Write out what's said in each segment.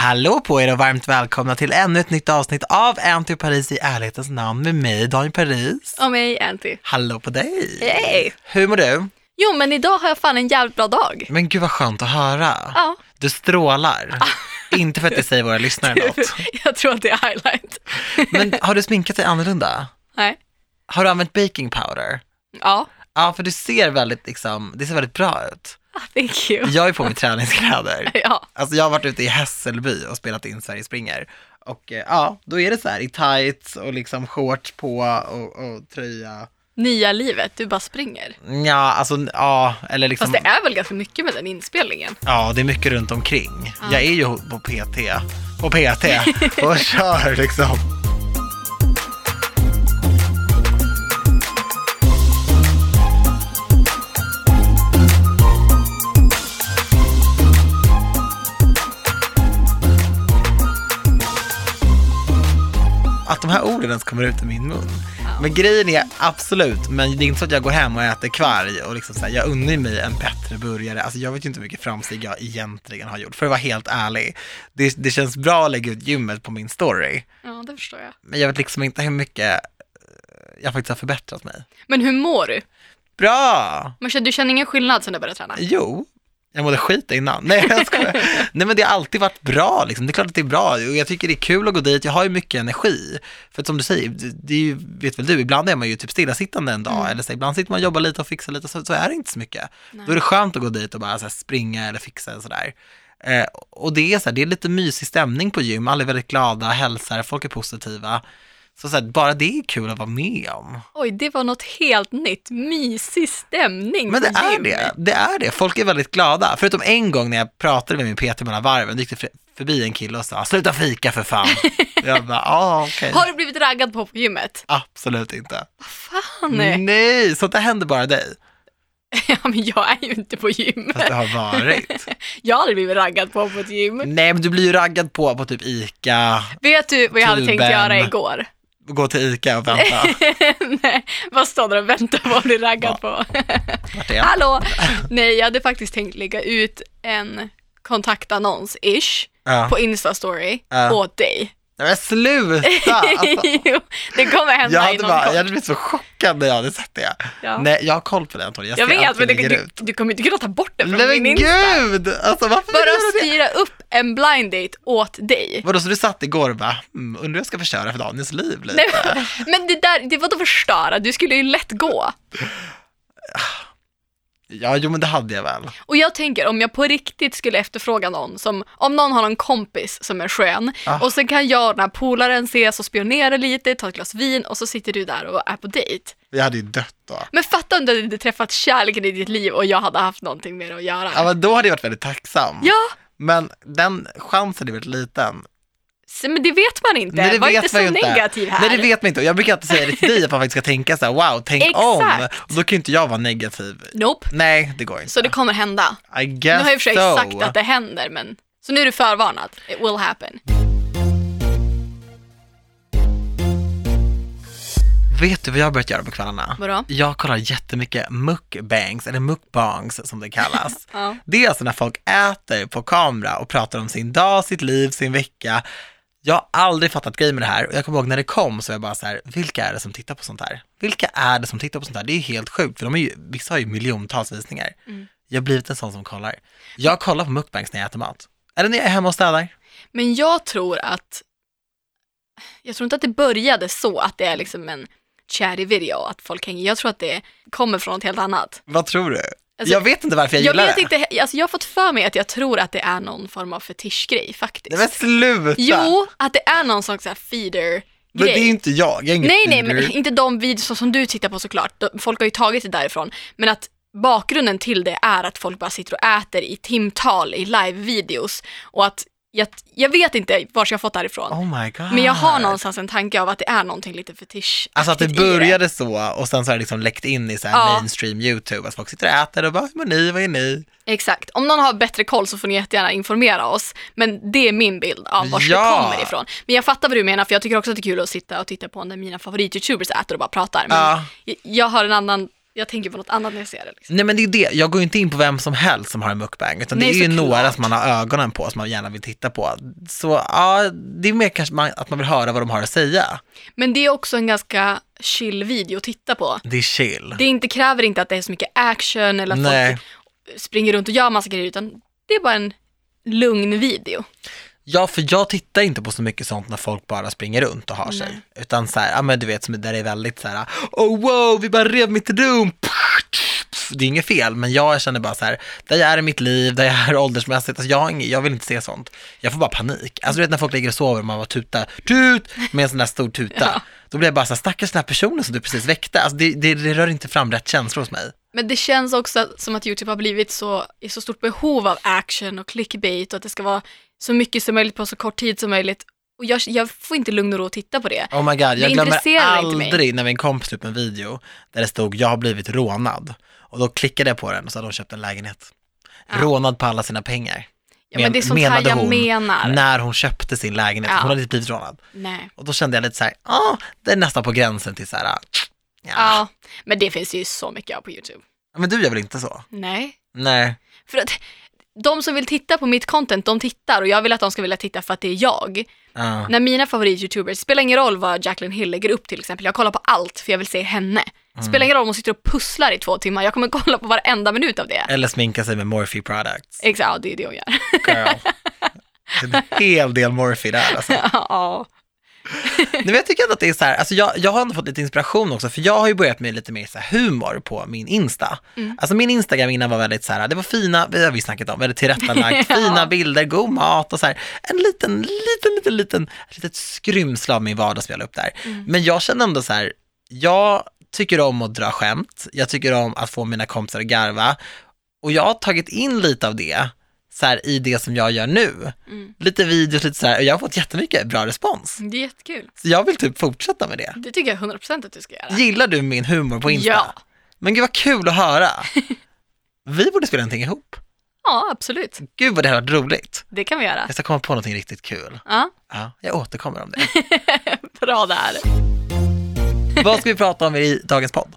Hallå på er och varmt välkomna till ännu ett nytt avsnitt av Anty Paris i ärlighetens namn med mig, Daniel Paris. Och mig, Anty. Hallå på dig! Hej! Hur mår du? Jo, men idag har jag fan en jävligt bra dag. Men gud vad skönt att höra. Ja. Du strålar. Inte för att det säger våra lyssnare något. jag tror att det är highlight. Men har du sminkat dig annorlunda? Nej. Har du använt baking powder? Ja. Ja, för du ser väldigt, liksom, det ser väldigt bra ut. Ah, Thank you. Jag är på mig träningskläder. Ja. Alltså jag har varit ute i Hässelby och spelat in Sverige springer. Och eh, ja, då är det så här i tights och liksom shorts på och, och tröja. Nya livet, du bara springer. Ja, alltså ja, eller liksom. Fast det är väl ganska mycket med den inspelningen. Ja, det är mycket runt omkring. Jag är ju på PT, på PT och kör liksom. Att de här orden ens kommer ut ur min mun. Men grejen är absolut, men det är inte så att jag går hem och äter kvarg och liksom så här, jag unnar mig en bättre burgare. Alltså jag vet ju inte hur mycket framsteg jag egentligen har gjort, för att vara helt ärlig. Det, det känns bra att lägga ut gymmet på min story, Ja, det förstår jag. men jag vet liksom inte hur mycket eh, jag faktiskt har förbättrat mig. Men hur mår du? Bra! Men du känner ingen skillnad sen du började träna? Jo, jag mådde skit innan. Nej, jag skojar. Nej, men det har alltid varit bra. Liksom. Det är klart att det är bra och jag tycker det är kul att gå dit. Jag har ju mycket energi. För att som du säger, det är ju, vet väl du, ibland är man ju typ stillasittande en dag. Eller så, ibland sitter man och jobbar lite och fixar lite, så, så är det inte så mycket. Då är det skönt att gå dit och bara så här, springa eller fixa och sådär. Eh, och det är, så här, det är lite mysig stämning på gym. Alla är väldigt glada, hälsar, folk är positiva. Så, så här, bara det är kul att vara med om. Oj, det var något helt nytt. Mysig stämning Men det på är gym. det, det är det. Folk är väldigt glada. Förutom en gång när jag pratade med min PT mellan varven, då gick det förbi en kille och sa sluta fika för fan. jag bara, ja okej. Har du blivit raggad på på gymmet? Absolut inte. Fan! Nej, sånt där händer bara dig. Ja, men jag är ju inte på gym. Fast det har varit. Jag har aldrig blivit raggad på på ett gym. Nej, men du blir ju raggad på på typ ICA, Vet du vad jag hade tänkt göra igår? Gå till ICA och vänta. Nej, vad står där och väntar på att bli raggad på? Är jag? Hallå! Nej, jag hade faktiskt tänkt lägga ut en kontaktannons-ish Ja. på Insta-story Ja. åt dig. Nej, Men sluta! Alltså, Jo, det kommer hända jag, hade inom bara, kort. jag hade blivit så chockad när jag hade sett det. Ja. Nej, jag har koll på det Antonija. Jag allt vet, men jag du, du, du kommer inte kunna ta bort det från Nej min men Insta. gud! Alltså varför Bara styra upp en blind date åt dig. Vadå, så du satt igår och bara, mm, undrar hur jag ska förstöra för Daniels liv lite? Nej, men det där, det var då förstöra, du skulle ju lätt gå. Ja, jo men det hade jag väl. Och jag tänker om jag på riktigt skulle efterfråga någon som, om någon har någon kompis som är skön Ah. och så kan jag och den här polaren ses och spionera lite, ta ett glas vin och så sitter du där och är på dejt. Vi hade ju dött då. Men fatta om du hade träffat kärleken i ditt liv och jag hade haft någonting det att göra. Ja, men då hade jag varit väldigt tacksam. Ja, Men den chansen är väldigt liten. Men det vet man inte. Nej, det Var vet inte så inte. negativ här. Nej, det vet man inte. Jag brukar alltid säga det till dig, att man faktiskt ska tänka så här, wow, tänk om. Exakt. Och då kan ju inte jag vara negativ. Nope. Nej, det går inte. Så det kommer hända. I Nu guess har jag i och för sig so. sagt att det händer, men så nu är du förvarnad. It will happen. Vet du vad jag har börjat göra på kvällarna? Vadå? Jag kollar jättemycket mukbangs, eller mukbangs som det kallas. Ja. Det är alltså när folk äter på kamera och pratar om sin dag, sitt liv, sin vecka. Jag har aldrig fattat grejen med det här och jag kommer ihåg när det kom så var jag bara så här, vilka är det som tittar på sånt här? Vilka är det som tittar på sånt här? Det är ju helt sjukt för de är ju, vissa har ju miljontals visningar. Mm. Jag har blivit en sån som kollar. Jag kollar på mukbangs när jag äter mat. Eller när jag är hemma och städar. Men jag tror att, jag tror inte att det började så att det är liksom en chatty video, att folk hänger. Jag tror att det kommer från något helt annat. Vad tror du? Alltså, jag vet inte varför jag, Jag gillar vet det. inte, alltså jag har fått för mig att jag tror att det är någon form av fetischgrej faktiskt. Nej men sluta! Jo, att det är någon slags så här feeder men det är inte jag, jag är Nej, nej, men inte de videos som du tittar på såklart. Folk har ju tagit det därifrån. Men att bakgrunden till det är att folk bara sitter och äter i timtal i live-videos. Och att jag, jag vet inte var jag fått det ifrån. Oh my god. Men jag har någonstans en tanke av att det är någonting lite fetisch Alltså att det började så och sen så har det liksom läckt in i så här Ja. mainstream YouTube, att folk sitter och äter och bara, hur mår ni, vad är ni? Exakt. Om någon har bättre koll så får ni jättegärna informera oss. Men det är min bild av var Ja. det kommer ifrån. Men jag fattar vad du menar, för jag tycker också att det är kul att sitta och titta på när mina favorit-youtubers äter och bara pratar. Men Ja. jag har en annan jag tänker på något annat när jag ser det. Liksom. Nej men det är det, jag går ju inte in på vem som helst som har en mukbang, utan Nej, det är ju några som man har ögonen på, som man gärna vill titta på. Så ja, det är mer kanske man, att man vill höra vad de har att säga. Men det är också en ganska chill video att titta på. Det är chill. Det inte, kräver inte att det är så mycket action eller att Nej. folk springer runt och gör massa grejer, utan det är bara en lugn video. Ja, för jag tittar inte på så mycket sånt när folk bara springer runt och har sig. Nej. Utan så här, ja men du vet, som där det är väldigt så här, oh wow, vi bara rev mitt rum. Det är inget fel, men jag känner bara så här, där jag är i mitt liv, där jag är åldersmässigt, alltså jag, har ing- jag vill inte se sånt. Jag får bara panik. Alltså du vet när folk ligger och sover och man bara tuta, tut, med en sån där stor tuta. Ja. Då blir jag bara så här, stackars den här personen som du precis väckte. Alltså det, det, det rör inte fram rätt känslor hos mig. Men det känns också som att YouTube har blivit så, i så stort behov av action och clickbait och att det ska vara så mycket som möjligt på så kort tid som möjligt. Och jag, jag får inte lugn och ro att titta på det. Oh my god, jag glömmer aldrig när min kompis upp en video där det stod jag har blivit rånad. Och då klickade jag på den och så hade hon köpt en lägenhet. Ja. Rånad på alla sina pengar. Ja, men det är sånt här jag hon menar. När hon köpte sin lägenhet, Ja. hon hade inte blivit rånad. Nej. Och då kände jag lite så här, ja, det är nästan på gränsen till så här, ja. Ja, men det finns ju så mycket av på YouTube. Men du gör väl inte så? Nej. Nej. För att de som vill titta på mitt content, de tittar och jag vill att de ska vilja titta för att det är jag. Ja. När mina favorit-youtubers, spelar ingen roll vad Jacqueline Hill lägger upp till exempel, jag kollar på allt för jag vill se henne. Det spelar ingen roll om hon sitter och pusslar i två timmar, jag kommer kolla på varenda minut av det. Eller sminka sig med Morphe products. Exakt, ja, det är det hon gör. Girl. En hel del Morphe där alltså. ja. Nej, men jag tycker ändå att det är så här, alltså jag, jag har ändå fått lite inspiration också, för jag har ju börjat med lite mer så här humor på min Insta. Mm. Alltså min Instagram innan var väldigt så här, det var fina, det har vi snackat om, väldigt tillrättalagt, Ja. fina bilder, god mat och så här, en liten, liten, liten, liten, litet skrymsle av min vardag som jag la upp där. Mm. Men jag känner ändå så här, jag tycker om att dra skämt, jag tycker om att få mina kompisar att garva och jag har tagit in lite av det så här, i det som jag gör nu. Mm. Lite videos, lite så här, och jag har fått jättemycket bra respons. Det är jättekul. Så jag vill typ fortsätta med det. Det tycker jag 100% att du ska göra. Gillar du min humor på Insta? Ja. Men gud vad kul att höra. Vi borde spela någonting ihop. Ja, absolut. Gud vad det hade varit roligt. Det kan vi göra. Jag ska komma på någonting riktigt kul. Ja, Ja, jag återkommer om det. bra där. vad ska vi prata om i dagens podd?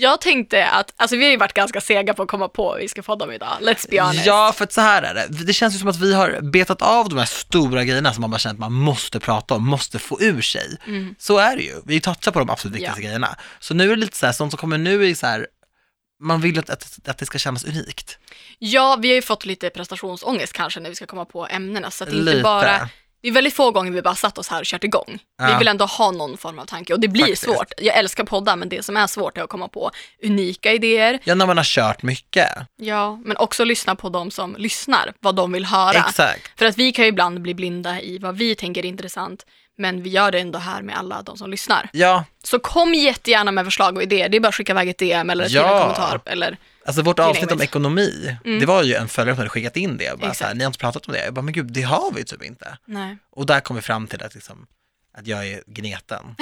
Jag tänkte att, alltså vi har ju varit ganska sega på att komma på vad vi ska podda om idag, let's be honest. Ja, för att så här är det. Det känns ju som att vi har betat av de här stora grejerna som man bara känner att man måste prata om, måste få ur sig. Mm. Så är det ju. Vi touchar på de absolut viktigaste grejerna. Så nu är det lite så här, sånt som kommer nu är så här, man vill att, att, att det ska kännas unikt. Ja, vi har ju fått lite prestationsångest kanske när vi ska komma på ämnena, så att det inte Lite. bara, det är väldigt få gånger vi bara satt oss här och kört igång. Vi Ja. vill ändå ha någon form av tanke och det blir Faktiskt. svårt. Jag älskar poddar, men det som är svårt är att komma på unika idéer. Ja, när man har kört mycket. Ja, men också lyssna på de som lyssnar, vad de vill höra. Exakt. För att vi kan ju ibland bli blinda i vad vi tänker är intressant, men vi gör det ändå här med alla de som lyssnar. Ja, Så kom jättegärna med förslag och idéer. Det är bara att skicka iväg ett DM eller skriva Ja. en kommentar. Eller, Alltså vårt avsnitt om ekonomi, Mm. det var ju en följare som hade skickat in det och bara Exakt. så här, ni har inte pratat om det. Jag bara, men gud, det har vi typ inte. nej. Och där kom vi fram till att, liksom, att jag är gneten.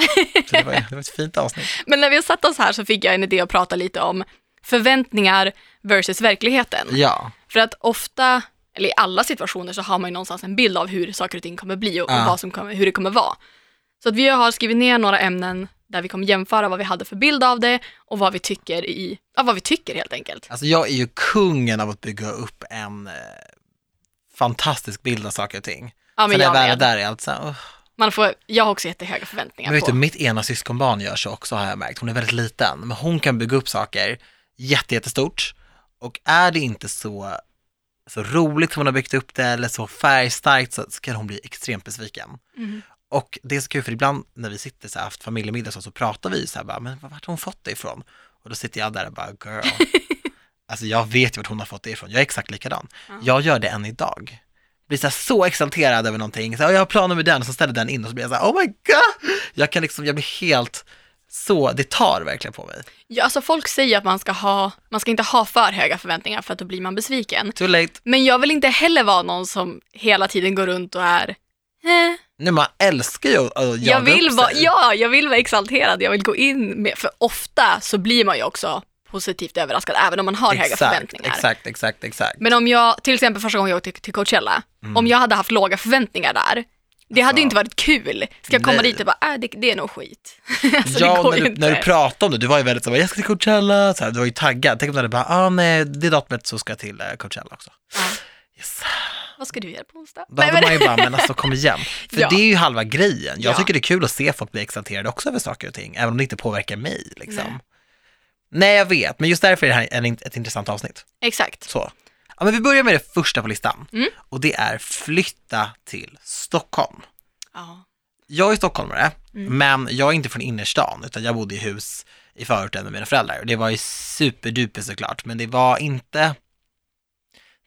Så det var, det var ett fint avsnitt. Men när vi satt oss här så fick jag en idé att prata lite om förväntningar versus verkligheten. Ja, För att ofta, eller i alla situationer så har man ju någonstans en bild av hur saker och ting kommer bli och, Ja. och vad som kommer, hur det kommer vara. Så att vi har skrivit ner några ämnen där vi kommer jämföra vad vi hade för bild av det och vad vi tycker i, ja, vad vi tycker helt enkelt. alltså jag är ju kungen av att bygga upp en eh, fantastisk bild av saker och ting. Ja, Sen men när jag jag väl är där är jag alltid så här, "Åh." Man får, jag har också jättehöga förväntningar Men vet på. du, mitt ena syskonbarn gör så också har jag märkt. Hon är väldigt liten, men hon kan bygga upp saker jätte, jättestort. Och är det inte så, så roligt som hon har byggt upp det eller så färgstarkt så, så kan hon bli extremt besviken. Mm. Och det är så kul för ibland när vi sitter så här, haft familjemiddag så, så pratar vi så här bara, men vart har hon fått det ifrån? Och då sitter jag där och bara, girl. alltså jag vet ju vart hon har fått det ifrån, jag är exakt likadan. Ja. Jag gör det än idag. Blir så, här så exalterad över någonting, så här, "Ja, jag har planer med den, och så ställer den in och så blir jag så här, oh my god! Jag kan liksom, jag blir helt så, det tar verkligen på mig. Ja, alltså folk säger att man ska, ha, man ska inte ha för höga förväntningar för att då blir man besviken. Too late. Men jag vill inte heller vara någon som hela tiden går runt och är eh. Nu man älskar ju att jaga jag vill upp vara, sig. Ja, jag vill vara exalterad, jag vill gå in med, för ofta så blir man ju också positivt överraskad även om man har höga exakt, förväntningar. exakt, exakt, exakt. Men om jag, till exempel första gången jag åkte till, Coachella, Mm. om jag hade haft låga förväntningar där, Det hade Alltså, ju inte varit kul. Ska jag komma nej. dit och bara, äh, det, det är nog skit. alltså, ja, när du, inte. när du pratade om det, du var ju väldigt så, här, jag ska till Coachella, så här, du var ju taggad. Tänk om du hade bara, ah nej, det datumet så ska jag till eh, Coachella också. Ja. Yes. Vad ska du göra på onsdag? Då hade man ju bara, men alltså kom igen. För Ja. det är ju halva grejen. Jag Ja. tycker det är kul att se folk bli exalterade också över saker och ting, även om det inte påverkar mig. Liksom. Nej. Nej. jag vet, men just därför är det här en, ett intressant avsnitt. Exakt. Så. Ja, men vi börjar med det första på listan. Mm. Och det är flytta till Stockholm. Ja. Jag är stockholmare, Mm. men jag är inte från innerstan, utan jag bodde i hus i förorten med mina föräldrar. Och det var ju superduper såklart, men det var inte...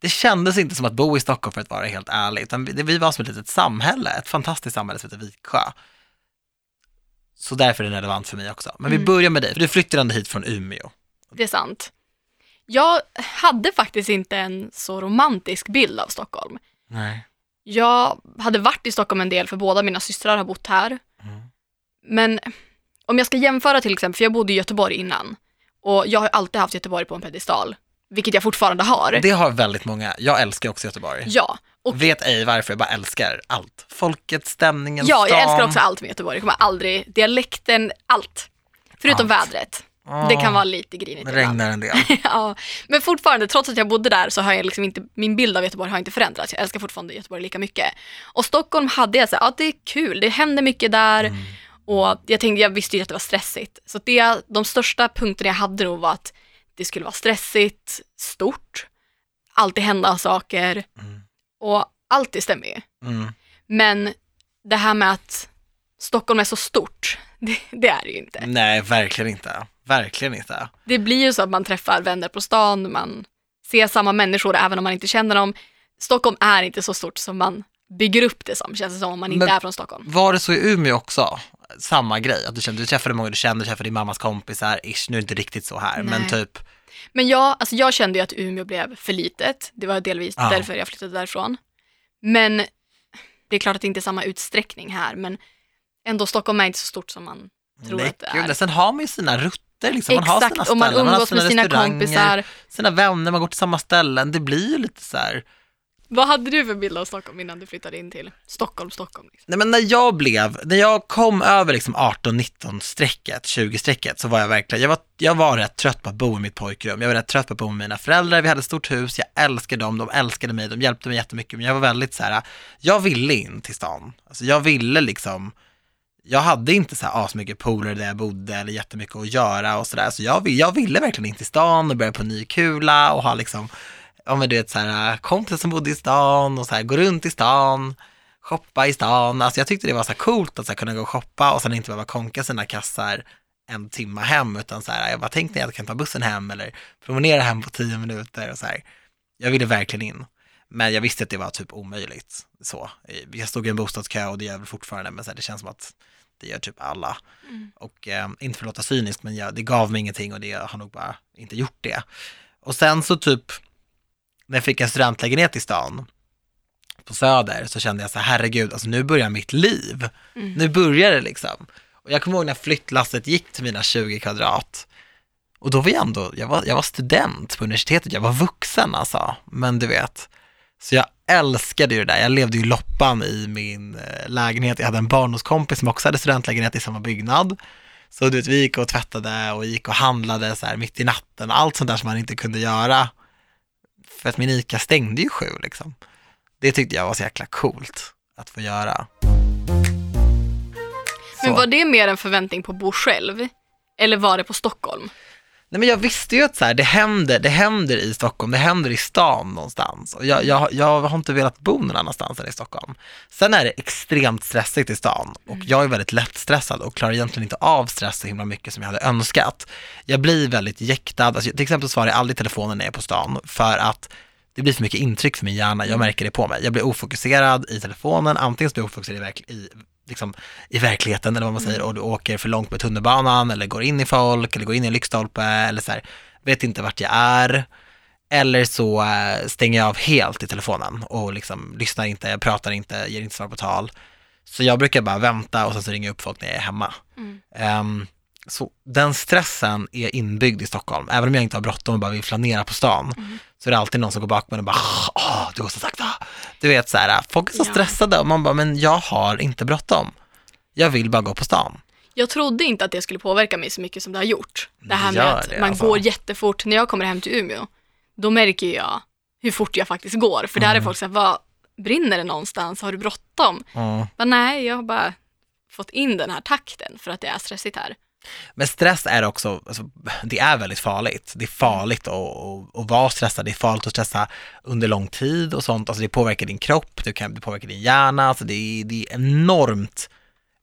Det kändes inte som att bo i Stockholm för att vara helt ärlig, utan vi, vi var som ett litet samhälle, ett fantastiskt samhälle som heter Viksjö. Så därför är det relevant för mig också. Men vi Mm. börjar med dig, för du flyttade ändå hit från Umeå. Det är sant. Jag hade faktiskt inte en så romantisk bild av Stockholm. Nej. Jag hade varit i Stockholm en del för båda mina systrar har bott här. Mm. Men om jag ska jämföra till exempel, för jag bodde i Göteborg innan och jag har alltid haft Göteborg på en pedestal, vilket jag fortfarande har. Det har väldigt många, jag älskar också Göteborg. Ja, och Vet ej varför, jag bara älskar allt. Folket, stämningen, ja, jag älskar också allt med Göteborg. Jag kommer aldrig, dialekten, allt. Förutom Allt. vädret. Åh, Det kan vara lite grinigt Det regnar en del. ja, men fortfarande, trots att jag bodde där så har jag liksom inte, min bild av Göteborg har inte förändrats. Jag älskar fortfarande Göteborg lika mycket. Och Stockholm hade jag så här, ja det är kul, det händer mycket där. Mm. Och jag tänkte, jag visste ju att det var stressigt. Så det, de största punkterna jag hade nog var att det skulle vara stressigt, stort, alltid hända saker. Mm. Och allt det stämmer ju. Mm. Men det här med att Stockholm är så stort, det, det är det ju inte. Nej, verkligen inte. Verkligen inte. Det blir ju så att man träffar vänner på stan, man ser samma människor även om man inte känner dem. Stockholm är inte så stort som man bygger upp det som, känns det som om man inte Men- är från Stockholm. Var det så i Umeå också? Samma grej, att du, kände, du träffade många du kände, du träffade din mammas kompisar, ish, nu är det inte riktigt så här, men Nej. typ, Men jag, alltså jag kände ju att Umeå blev för litet, det var delvis Ja. därför jag flyttade därifrån. Men det är klart att det inte är samma utsträckning här, men ändå Stockholm är inte så stort som man tror nej, att det gud, är. Sen har man ju sina rutter, liksom. man har sina Exakt, och man ställen, har umgås med sina kompisar. Sina vänner, man går till samma ställen, det blir ju lite så här. Vad hade du för bild av Stockholm innan du flyttade in till Stockholm, Stockholm? Liksom? Nej men när jag blev, när jag kom över liksom 18-19 strecket, 20 strecket, så var jag verkligen, jag var, jag var rätt trött på att bo i mitt pojkrum. Jag var rätt trött på att bo med mina föräldrar, vi hade ett stort hus, jag älskade dem, de älskade mig, de hjälpte mig jättemycket, men jag var väldigt så här, jag ville in till stan. Alltså jag ville liksom, jag hade inte så här asmycket polare där jag bodde eller jättemycket att göra och sådär, så jag, jag ville verkligen in till stan och börja på ny kula och ha liksom, ja men du vet så här, kompisar som bodde i stan och så här, gå runt i stan, shoppa i stan. Alltså jag tyckte det var så här coolt att så här, kunna gå och shoppa och sen inte behöva konka sina kassar en timma hem, utan så här, jag bara tänkte att jag kan ta bussen hem eller promenera hem på tio minuter och så här. Jag ville verkligen in. Men jag visste att det var typ omöjligt. Så. Jag stod i en bostadskö och det gör jag väl fortfarande, men så här, det känns som att det gör typ alla. Mm. Och eh, inte för att låta cyniskt, men jag, det gav mig ingenting och det har nog bara inte gjort det. Och sen så typ, när jag fick en studentlägenhet i stan, på Söder, så kände jag så här, herregud, alltså nu börjar mitt liv. Mm. Nu börjar det liksom. Och jag kommer ihåg när flyttlasset gick till mina 20 kvadrat. Och då var jag ändå, jag var, jag var student på universitetet, jag var vuxen alltså. Men du vet, så jag älskade ju det där. Jag levde ju loppan i min eh, lägenhet. Jag hade en barndomskompis som också hade studentlägenhet i samma byggnad. Så du vet, vi gick och tvättade och gick och handlade så här mitt i natten. Allt sånt där som man inte kunde göra. För att min ICA stängde ju sju liksom. Det tyckte jag var så jäkla coolt att få göra. Men Så. var det mer en förväntning på att bo själv? Eller var det på Stockholm? Nej men jag visste ju att så här, det, händer, det händer i Stockholm, det händer i stan någonstans. Och jag, jag, jag har inte velat bo någon annanstans än i Stockholm. Sen är det extremt stressigt i stan och jag är väldigt lättstressad och klarar egentligen inte av stress så himla mycket som jag hade önskat. Jag blir väldigt jäktad, alltså, till exempel svarar jag aldrig telefonen när jag är på stan för att det blir för mycket intryck för min hjärna, jag märker det på mig. Jag blir ofokuserad i telefonen, antingen så blir jag ofokuserad i, verk- i, liksom, i verkligheten eller vad man säger och du åker för långt med tunnelbanan eller går in i folk eller går in i en lyktstolpe eller så här, vet inte vart jag är. Eller så eh, stänger jag av helt i telefonen och liksom lyssnar inte, pratar inte, ger inte svar på tal. Så jag brukar bara vänta och sen så ringer jag upp folk när jag är hemma. Mm. Ehm, så den stressen är inbyggd i Stockholm. Även om jag inte har bråttom och bara vill flanera på stan, Mm. så är det alltid någon som går bakom mig och bara, åh, du går så sakta. Du vet så här, folk är så Ja. stressade och man bara, men jag har inte bråttom. Jag vill bara gå på stan. Jag trodde inte att det skulle påverka mig så mycket som det har gjort. Det här med att det, man alltså. går jättefort. När jag kommer hem till Umeå, då märker jag hur fort jag faktiskt går. För där är Mm. folk såhär, vad brinner det någonstans? Har du bråttom? Mm. Men nej, jag har bara fått in den här takten för att det är stressigt här. Men stress är också, alltså, det är väldigt farligt. Det är farligt att, att, att vara stressad, det är farligt att stressa under lång tid och sånt. Alltså det påverkar din kropp, det, kan, det påverkar din hjärna, alltså det är, det är enormt,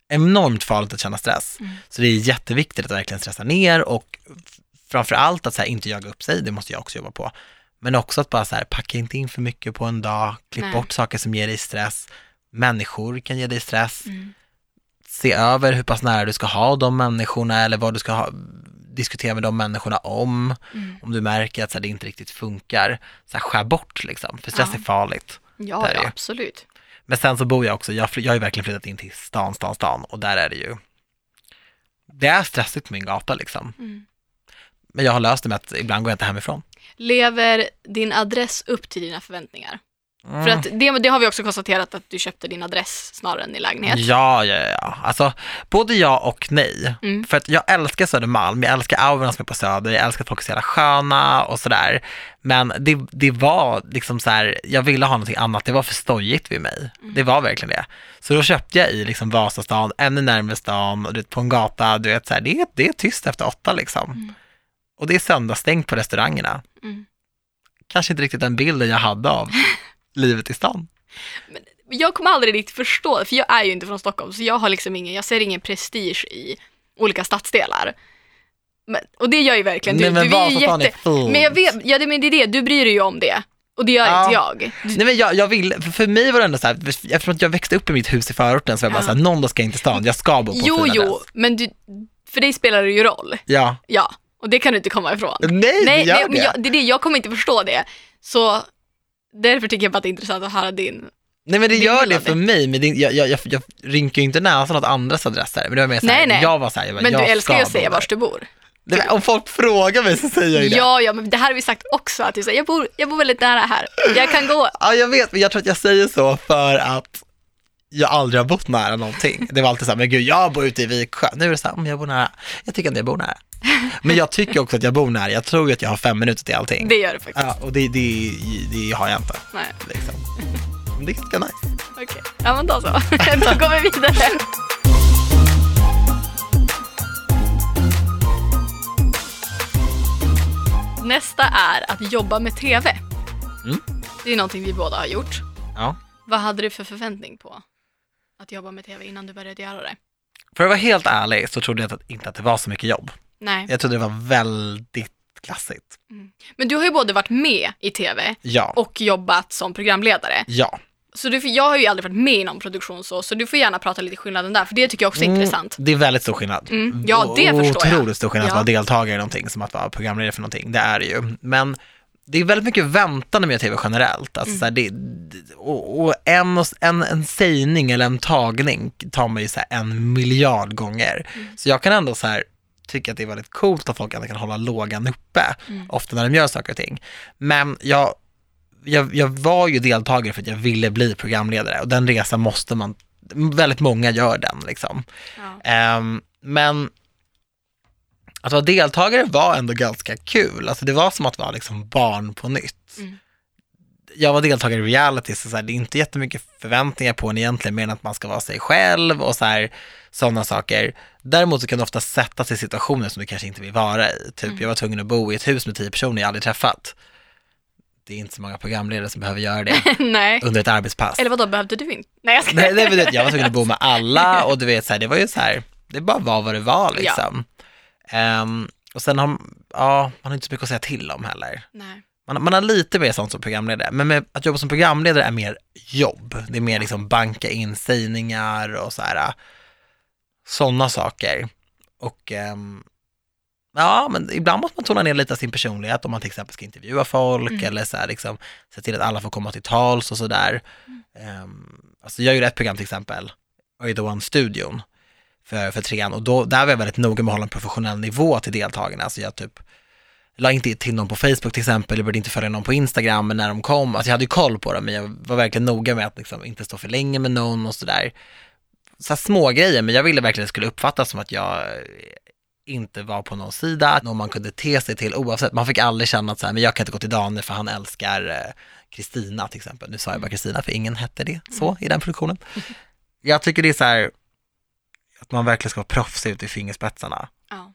enormt farligt att känna stress. Mm. Så det är jätteviktigt att verkligen stressa ner och f- framför allt att så här, inte jaga upp sig, det måste jag också jobba på. Men också att bara så här, packa inte in för mycket på en dag, klipp Nej. bort saker som ger dig stress. Människor kan ge dig stress Mm. Se över hur pass nära du ska ha de människorna eller vad du ska ha, diskutera med de människorna om. Mm. Om du märker att så här, det inte riktigt funkar, så här, skär bort liksom, för stress Ja. är farligt. Ja, ja, absolut. Men sen så bor jag också, jag, jag har ju verkligen flyttat in till stan, stan, stan och där är det ju, det är stressigt på min gata liksom. Mm. Men jag har löst det med att ibland går jag inte hemifrån. Lever din adress upp till dina förväntningar? Mm. För att det, det har vi också konstaterat att du köpte din adress snarare än din lägenhet. Ja, ja, ja. Alltså, både ja och nej. Mm. För att jag älskar Södermalm, jag älskar auran som är på Söder, jag älskar att folk är så jävla sköna och sådär. Men det, det var liksom så här, jag ville ha någonting annat, det var för stojigt vid mig. Mm. Det var verkligen det. Så då köpte jag i liksom Vasastan, ännu närmare stan, och du vet, på en gata, du vet så här, det, är- det är tyst efter åtta liksom. Mm. Och det är söndagsstängt på restaurangerna. Mm. Kanske inte riktigt den bilden jag hade av livet i stan. Jag kommer aldrig riktigt förstå, för jag är ju inte från Stockholm, så jag har liksom ingen, jag ser ingen prestige i olika stadsdelar. Men, och det gör ju verkligen du. Nej men du är ju jätte... är. Men jag vet, ja det, men det är det, du bryr dig ju om det. Och det gör Ja. inte jag. Nej men jag, jag vill, för, mig var det ändå så här, eftersom jag växte upp i mitt hus i förorten så var jag bara Ja. så här, någon dag ska jag in till stan, jag ska bo på Jo, jo, adress. men du, för dig spelar det ju roll. Ja. Ja, och det kan du inte komma ifrån. Nej, det Nej, gör nej det. men jag, det är det, jag kommer inte förstå det. Så därför tycker jag bara att det är intressant att höra din. Nej men det gör det för mig, men det, jag, jag, jag, jag rynkar ju inte näsan åt andras adresser. Men det var mer så här, Nej, nej. jag var så här, jag bara, Men jag du älskar ju att säga där. du bor. Nej, men Om folk frågar mig så säger jag ju det. Ja, ja, men det här har vi sagt också, att du säger, jag bor, jag bor väldigt nära här. Jag kan gå. Ja, jag vet, men jag tror att jag säger så för att jag aldrig har bott nära någonting. Det var alltid så här, men gud, jag bor ute i Viksjö. Nu är det så här, men jag bor nära. Jag tycker inte jag bor nära. Men jag tycker också att jag bor nära. Jag tror att jag har fem minuter till allting. Det gör det faktiskt. Ja, och det, det, det har jag inte. Nej, Liksom. Men det är ganska nice. okej. Ja, men då så. då går vi vidare. Nästa är att jobba med TV. Mm. Det är någonting vi båda har gjort. Ja. Vad hade du för förväntning på att jobba med TV innan du började göra det? För att vara helt ärlig så trodde jag inte att det var så mycket jobb. Nej. Jag trodde det var väldigt klassigt. Men du har ju både varit med i TV Ja, och jobbat som programledare. ja. Så du, jag har ju aldrig varit med i någon produktion så, så du får gärna prata lite skillnaden där, för det tycker jag också är Mm, intressant. Det är väldigt stor skillnad. Mm, ja, det O- förstår jag. Otroligt stor skillnad att Ja. vara deltagare i någonting som att vara programledare för någonting. Det är det ju. Men det är väldigt mycket väntande med tv generellt. Alltså, Mm. så här, det, och, och en, en, en sägning eller en tagning tar man ju så en miljard gånger. Mm. Så jag kan ändå så här tycka att det är väldigt coolt att folk ändå kan hålla lågan uppe, Mm. ofta när de gör saker och ting. Men jag, jag, jag var ju deltagare för att jag ville bli programledare och den resan måste man, väldigt många gör den liksom. Ja. Ehm, men att vara deltagare var ändå ganska kul. Alltså det var som att vara liksom barn på nytt. Mm. Jag var deltagare i reality, så, så här, det är inte jättemycket förväntningar på en egentligen, mer än att man ska vara sig själv och så här, sådana saker. Däremot så kan du ofta sätta sig i situationer som du kanske inte vill vara i. Typ, Mm. jag var tvungen att bo i ett hus med tio personer jag aldrig träffat. Det är inte så många programledare som behöver göra det under ett arbetspass. Eller vad då behövde du inte? Nej, jag ska... Nej, nej men jag var tvungen att bo med alla och du vet så här, det var ju så här, det bara var vad det var liksom. Ehm, och sen har, ja, man har inte så mycket att säga till om heller. Nej. Man, man har lite mer sånt som programledare, men med, att jobba som programledare är mer jobb. Det är mer liksom banka in sägningar och så här, sådana saker. Och ehm, ja, men ibland måste man tona ner lite av sin personlighet om man till exempel ska intervjua folk Mm. eller så här, liksom, se till att alla får komma till tals och sådär. Um, alltså jag gjorde ett program till exempel, Are you the one-studion. för, för trean och då, där var jag väldigt noga med att hålla en professionell nivå till deltagarna. Alltså jag typ la inte till någon på Facebook till exempel, jag började inte följa någon på Instagram när de kom. Alltså jag hade ju koll på dem, men jag var verkligen noga med att liksom inte stå för länge med någon och sådär. Så här små grejer, men jag ville verkligen att det skulle uppfattas som att jag inte var på någon sida, någon man kunde te sig till oavsett. Man fick aldrig känna att så här, men jag kan inte gå till Daniel för han älskar eh, Kristina till exempel. Nu sa jag bara Kristina för ingen hette det så i den produktionen. Jag tycker det är så här, att man verkligen ska vara proffsig ut i fingerspetsarna. Ja.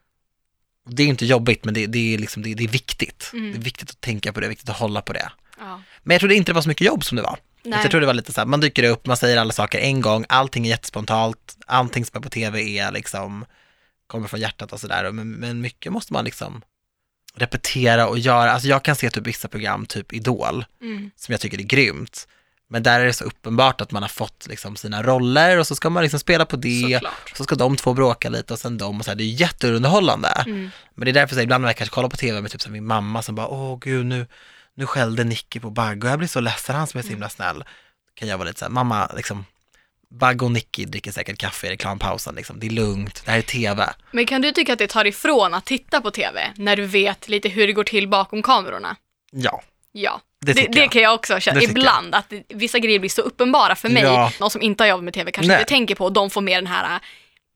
Det är inte jobbigt, men det, det är, liksom, det, det är viktigt. Mm. Det är viktigt att tänka på det, viktigt att hålla på det. Ja. Men jag trodde inte det var så mycket jobb som det var. Nej. Jag tror det var lite så här, man dyker upp, man säger alla saker en gång, allting är jättespontant, allting som är på tv är liksom, kommer från hjärtat och sådär, men, men mycket måste man liksom repetera och göra. Alltså jag kan se typ vissa program, typ Idol, Mm. som jag tycker är grymt. Men där är det så uppenbart att man har fått liksom sina roller och så ska man liksom spela på det, Såklart. så ska de två bråka lite och sen de och så här, det är jätteunderhållande. Mm. Men det är därför så här, ibland när jag kanske kollar på tv med typ så här, min mamma som bara, åh gud nu, nu skällde Nicky på Bagge och jag blir så ledsen, han som är så himla snäll. Kan jag vara lite så här, mamma liksom, Bagge och Nicky dricker säkert kaffe i reklampausen liksom, det är lugnt, det här är tv. Men kan du tycka att det tar ifrån att titta på TV när du vet lite hur det går till bakom kamerorna? Ja, Ja, det det, det, kan jag också känna. Det Ibland att vissa grejer blir så uppenbara för mig, Ja. någon som inte har jobbat med TV kanske Nej. inte tänker på, och de får mer den här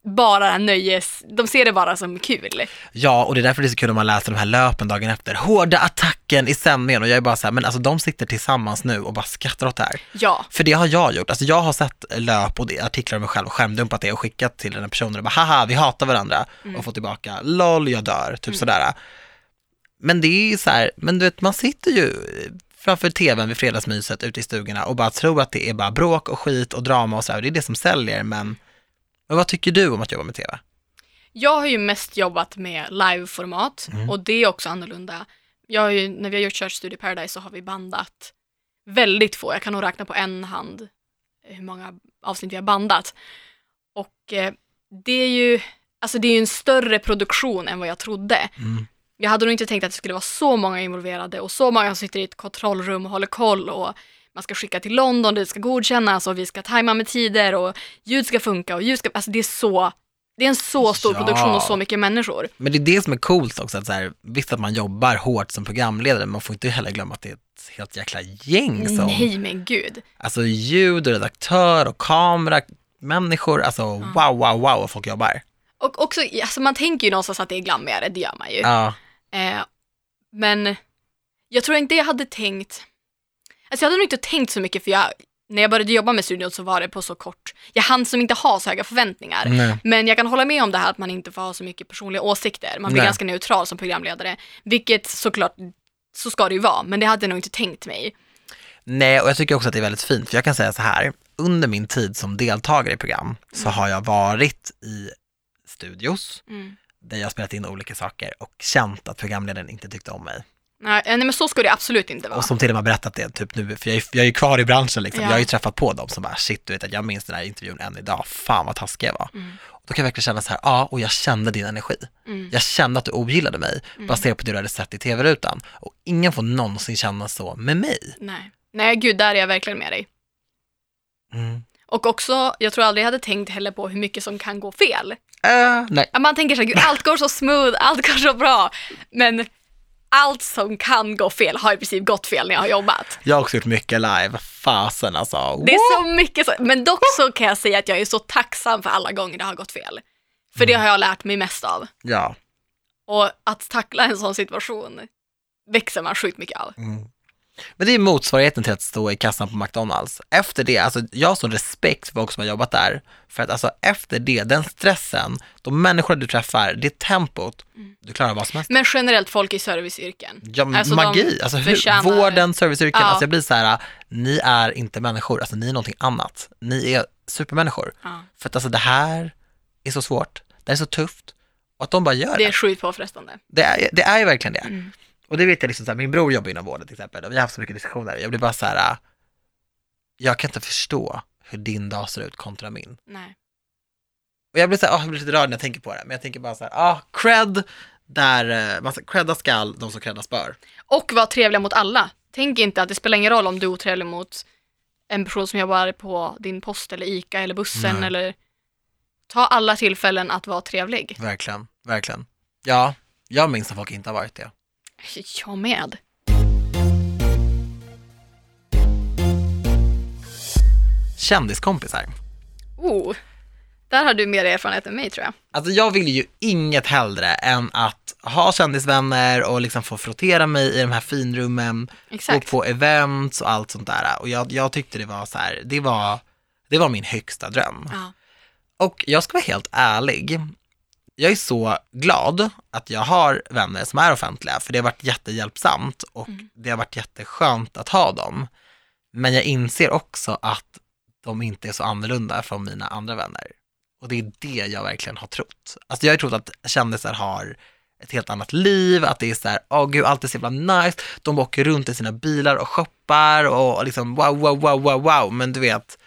bara det här nöjes, de ser det bara som kul. Ja, och det är därför det är så kul om man läser de här löpen dagen efter. Hårda attacken i sändningen och jag är bara så här, men alltså de sitter tillsammans nu och bara skrattar åt det här. Ja, För det har jag gjort. Alltså jag har sett löp och artiklar om mig själv och skärmdumpat det och skickat till den här personen och bara haha, vi hatar varandra och fått tillbaka LOL, jag dör, typ sådär. Men det är ju så här, men du vet man sitter ju framför tvn vid fredagsmyset ute i stugorna och bara tror att det är bara bråk och skit och drama och så här. Det är det som säljer, men, men vad tycker du om att jobba med tv? jag har ju mest jobbat med liveformat Mm. och det är också annorlunda. Ju, när vi har gjort Church Studio Paradise så har vi bandat väldigt få, jag kan nog räkna på en hand hur många avsnitt vi har bandat. Och eh, det är ju, alltså det är ju en större produktion än vad jag trodde. Mm. Jag hade nog inte tänkt att det skulle vara så många involverade och så många som sitter i ett kontrollrum och håller koll och man ska skicka till London, det ska godkännas och vi ska tajma med tider och ljud ska funka och ljud ska, alltså det är så, det är en så stor Ja. produktion och så mycket människor. Men det är det som är coolt också, att så här, visst att man jobbar hårt som programledare, men man får inte heller glömma att det är ett helt jäkla gäng som, Nej men gud. alltså ljud och redaktör och kamera, människor, alltså wow, wow, wow vad folk jobbar. Och också, alltså man tänker ju någonstans att det är glammigare, det gör man ju. Ja, Eh, men jag tror inte jag hade tänkt, alltså jag hade nog inte tänkt så mycket för jag, när jag började jobba med studion så var det på så kort, jag hann som inte ha så höga förväntningar. nej. Men jag kan hålla med om det här att man inte får ha så mycket personliga åsikter. Man blir Nej. ganska neutral som programledare. Vilket såklart, så ska det ju vara. Men det hade jag nog inte tänkt mig. nej, och jag tycker också att det är väldigt fint, för jag kan säga så här, under min tid som deltagare i program så har jag varit i studios, Mm. Där jag spelat in olika saker och känt att programledaren inte tyckte om mig. Nej, nej, men så ska det absolut inte vara. Och som till och med berättat det, typ nu, för jag är, jag är ju kvar i branschen liksom. Ja. Jag har ju träffat på dem som bara, shit du vet att jag minns den här intervjun än idag, fan vad taskig jag var. Mm. Och då kan jag verkligen känna så här, ja, och jag kände din energi. Mm. Jag kände att du ogillade mig, baserat på det du hade sett i tv-rutan. Och ingen får någonsin känna så med mig. Nej. nej, gud, där är jag verkligen med dig. Mm. Och också, jag tror aldrig jag hade tänkt heller på hur mycket som kan gå fel. Äh, nej. Man tänker så här, gud, allt går så smooth, allt går så bra. Men allt som kan gå fel har i princip gått fel när jag har jobbat. Jag har också gjort mycket live, fasen alltså. Det är så mycket så, men dock så kan jag säga att jag är så tacksam för alla gånger det har gått fel. För det har jag lärt mig mest av. Ja. Och att tackla en sån situation växer man sjukt mycket av. Mm. Men det är motsvarigheten till att stå i kassan på McDonalds. Efter det, alltså jag har sån respekt för folk som har jobbat där, för att alltså efter det, den stressen, de människor du träffar, det tempot, du klarar vad som helst. Men generellt folk i serviceyrken. Ja, men Alltså, magi, alltså hur, förtjänar- vården, serviceyrken, Ja. alltså jag blir så här, ni är inte människor, alltså ni är någonting annat. Ni är supermänniskor. Ja. För att alltså det här är så svårt, det är så tufft. Och att de bara gör det. Det är sjukt påfrestande. Det är, det är ju verkligen det. Mm. Och det vet jag liksom så här, min bror jobbar inom vården till exempel och vi har haft så mycket diskussioner. Jag blir bara så här, äh, jag kan inte förstå hur din dag ser ut kontra min. Nej. Och jag blir så här, åh, jag blir lite rörd när jag tänker på det, men jag tänker bara så här, ah, cred, där, eh, man credda skall, de som creddas bör. Och vara trevliga mot alla. Tänk inte att det spelar ingen roll om du är otrevlig mot en person som jobbar på din post eller ICA eller bussen Nej. eller ta alla tillfällen att vara trevlig. Verkligen, verkligen. Ja, jag minns att folk inte har varit det. Jag med. Kändiskompisar. Oh, där har du mer erfarenhet än mig tror jag. Alltså jag vill ju inget hellre än att ha kändisvänner och liksom få frottera mig i de här finrummen, Exakt. gå på events och allt sånt där. Och jag, jag tyckte det var så här, det var, det var min högsta dröm. Ja. Och jag ska vara helt ärlig, jag är så glad att jag har vänner som är offentliga, för det har varit jättehjälpsamt och det har varit jätteskönt att ha dem. Men jag inser också att de inte är så annorlunda från mina andra vänner. Och det är det jag verkligen har trott. Alltså jag har trott att kändisar har ett helt annat liv, att det är så här, åh gud, allt är så jävla nice, de åker runt i sina bilar och shoppar och liksom wow, wow, wow, wow, wow, men du vet,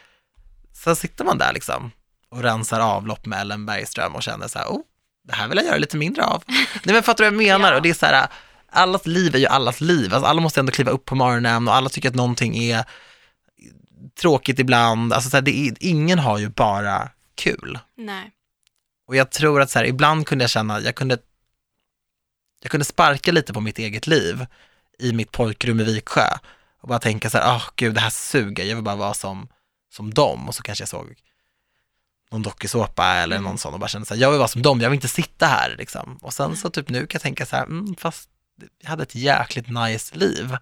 så sitter man där liksom och rensar avlopp med Ellen Bergström och känner så här, oh, det här vill jag göra lite mindre av. Nej men fattar du vad jag menar? Ja. Och det är så här, allas liv är ju allas liv, alltså alla måste ändå kliva upp på morgonen och alla tycker att någonting är tråkigt ibland, alltså så här, det är, ingen har ju bara kul. Nej. Och jag tror att så här, ibland kunde jag känna, jag kunde, jag kunde sparka lite på mitt eget liv i mitt pojkrum i Viksjö och bara tänka så här, åh gud det här suger, jag vill bara vara som, som dem och så kanske jag såg någon dokusåpa eller Mm. någon sån och bara kände så här, jag vill vara som dem, jag vill inte sitta här liksom. Och sen så typ nu kan jag tänka så här, mm, fast jag hade ett jäkligt nice liv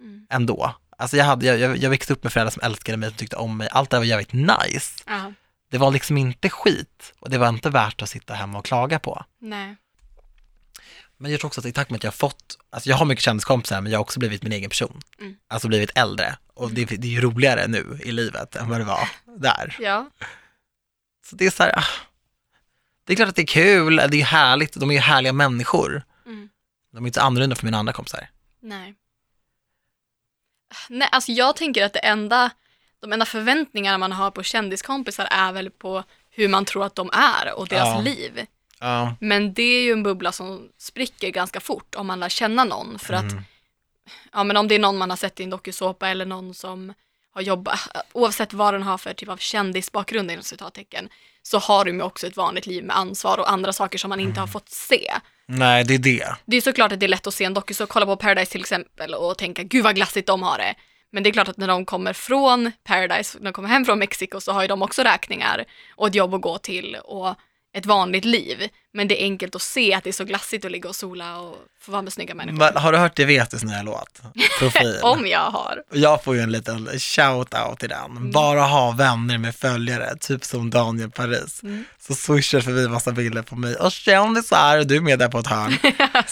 Mm. ändå. Alltså jag, hade, jag, jag, jag växte upp med föräldrar som älskade mig, som tyckte om mig, allt det där var jävligt nice. Ja. Det var liksom inte skit och det var inte värt att sitta hemma och klaga på. Nej. Men jag tror också att i takt med att jag har fått, alltså jag har mycket kändiskompisar men jag har också blivit min egen person. Mm. Alltså blivit äldre och det, det är ju roligare nu i livet än vad det var där. Ja. Så det är så här, ah, det är klart att det är kul, det är härligt, de är ju härliga människor. Mm. De är inte annorlunda från mina andra kompisar. Nej. Nej, alltså jag tänker att det enda, de enda förväntningarna man har på kändiskompisar är väl på hur man tror att de är och deras Ja. liv. Ja, Men det är ju en bubbla som spricker ganska fort om man lär känna någon. För att, Mm. ja men om det är någon man har sett i en dokusåpa eller någon som har jobbat, oavsett vad den har för typ av kändisbakgrund inom citattecken, så har de ju också ett vanligt liv med ansvar och andra saker som man inte har fått se. nej det är det. Det är såklart att det är lätt att se en dokusåpa, kolla på Paradise till exempel och tänka gud vad glassigt de har det. Men det är klart att när de kommer från Paradise, när de kommer hem från Mexiko så har ju de också räkningar och ett jobb att gå till och ett vanligt liv. Men det är enkelt att se att det är så glassigt att ligga och sola och få vara med snygga människor. Men, har du hört Det vet du nya låt? Profil. Om jag har. Jag får ju en liten shout-out till den. Bara ha vänner med följare, typ som Daniel Paris. Mm. Så swishar förbi massa bilder på mig och kändisar, och du är med där på ett hörn.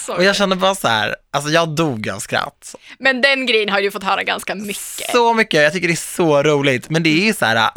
Och jag kände bara så här, alltså jag dog av skratt. Men den grejen har ju fått höra ganska mycket. Så mycket, jag tycker det är så roligt. Men det är ju så här,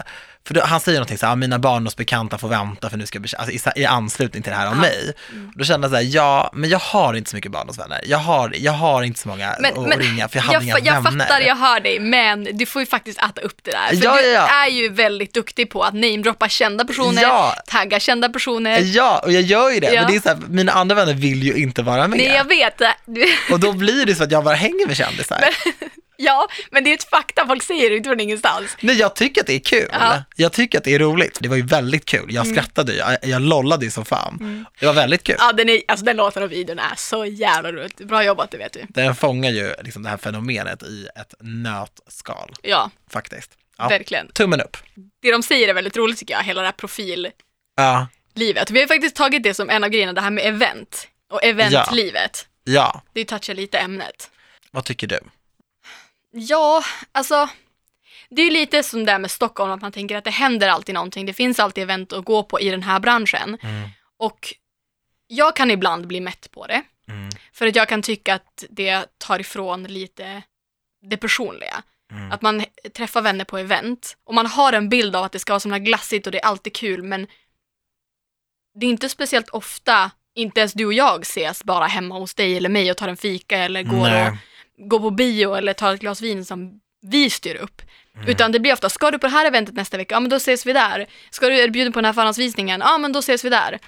för då, han säger någonting så här, "Ah, mina barndomsbekanta får vänta för nu ska jag bli, alltså, i, i anslutning till det här om Ja. mig. Då kände jag så här, ja, men jag har inte så mycket barndomsvänner. Jag har, jag har inte så många Men- att men ringa, för jag hade jag, inga jag vänner. fattar, jag hör dig, men du får ju faktiskt äta upp det där. För Ja, du ja, är ju väldigt duktig på att namedroppa kända personer, tagga kända personer. Ja, och jag gör ju det, men det är så här, mina andra vänner vill ju inte vara med. Nej, jag vet. Och då blir det så att jag bara hänger med kändisar. ja, men det är ett fakta, folk säger det från ingenstans. Nej, jag tycker att det är kul. Ja. Mm. Jag tycker att det är roligt. Det var ju väldigt kul. Jag skrattade ju, jag, jag lollade ju som fan. Det var väldigt kul. Ja, den, är, alltså, den låten och videon är så jävla roligt. Bra jobbat, det vet du. Den fångar ju liksom det här fenomenet i ett nötskal, Ja, faktiskt. Ja. verkligen. Tummen upp. Det de säger är väldigt roligt tycker jag, hela det här profillivet. Ja, Vi har faktiskt tagit det som en av grejerna, det här med event och eventlivet. ja. Det touchar lite ämnet. Vad tycker du? Ja, alltså det är lite som det där med Stockholm, att man tänker att det händer alltid någonting. Det finns alltid event att gå på i den här branschen. Mm. Och jag kan ibland bli mätt på det. Mm. För att jag kan tycka att det tar ifrån lite det personliga. Mm. Att man träffar vänner på event och man har en bild av att det ska vara så glassigt och det är alltid kul men det är inte speciellt ofta, inte ens du och jag ses bara hemma hos dig eller mig och tar en fika eller går, Nej. och, går på bio eller tar ett glas vin som vi styr upp. Mm. Utan det blir ofta, ska du på det här eventet nästa vecka? Ja men då ses vi där. Ska du erbjuda på den här förhandsvisningen? Ja men då ses vi där.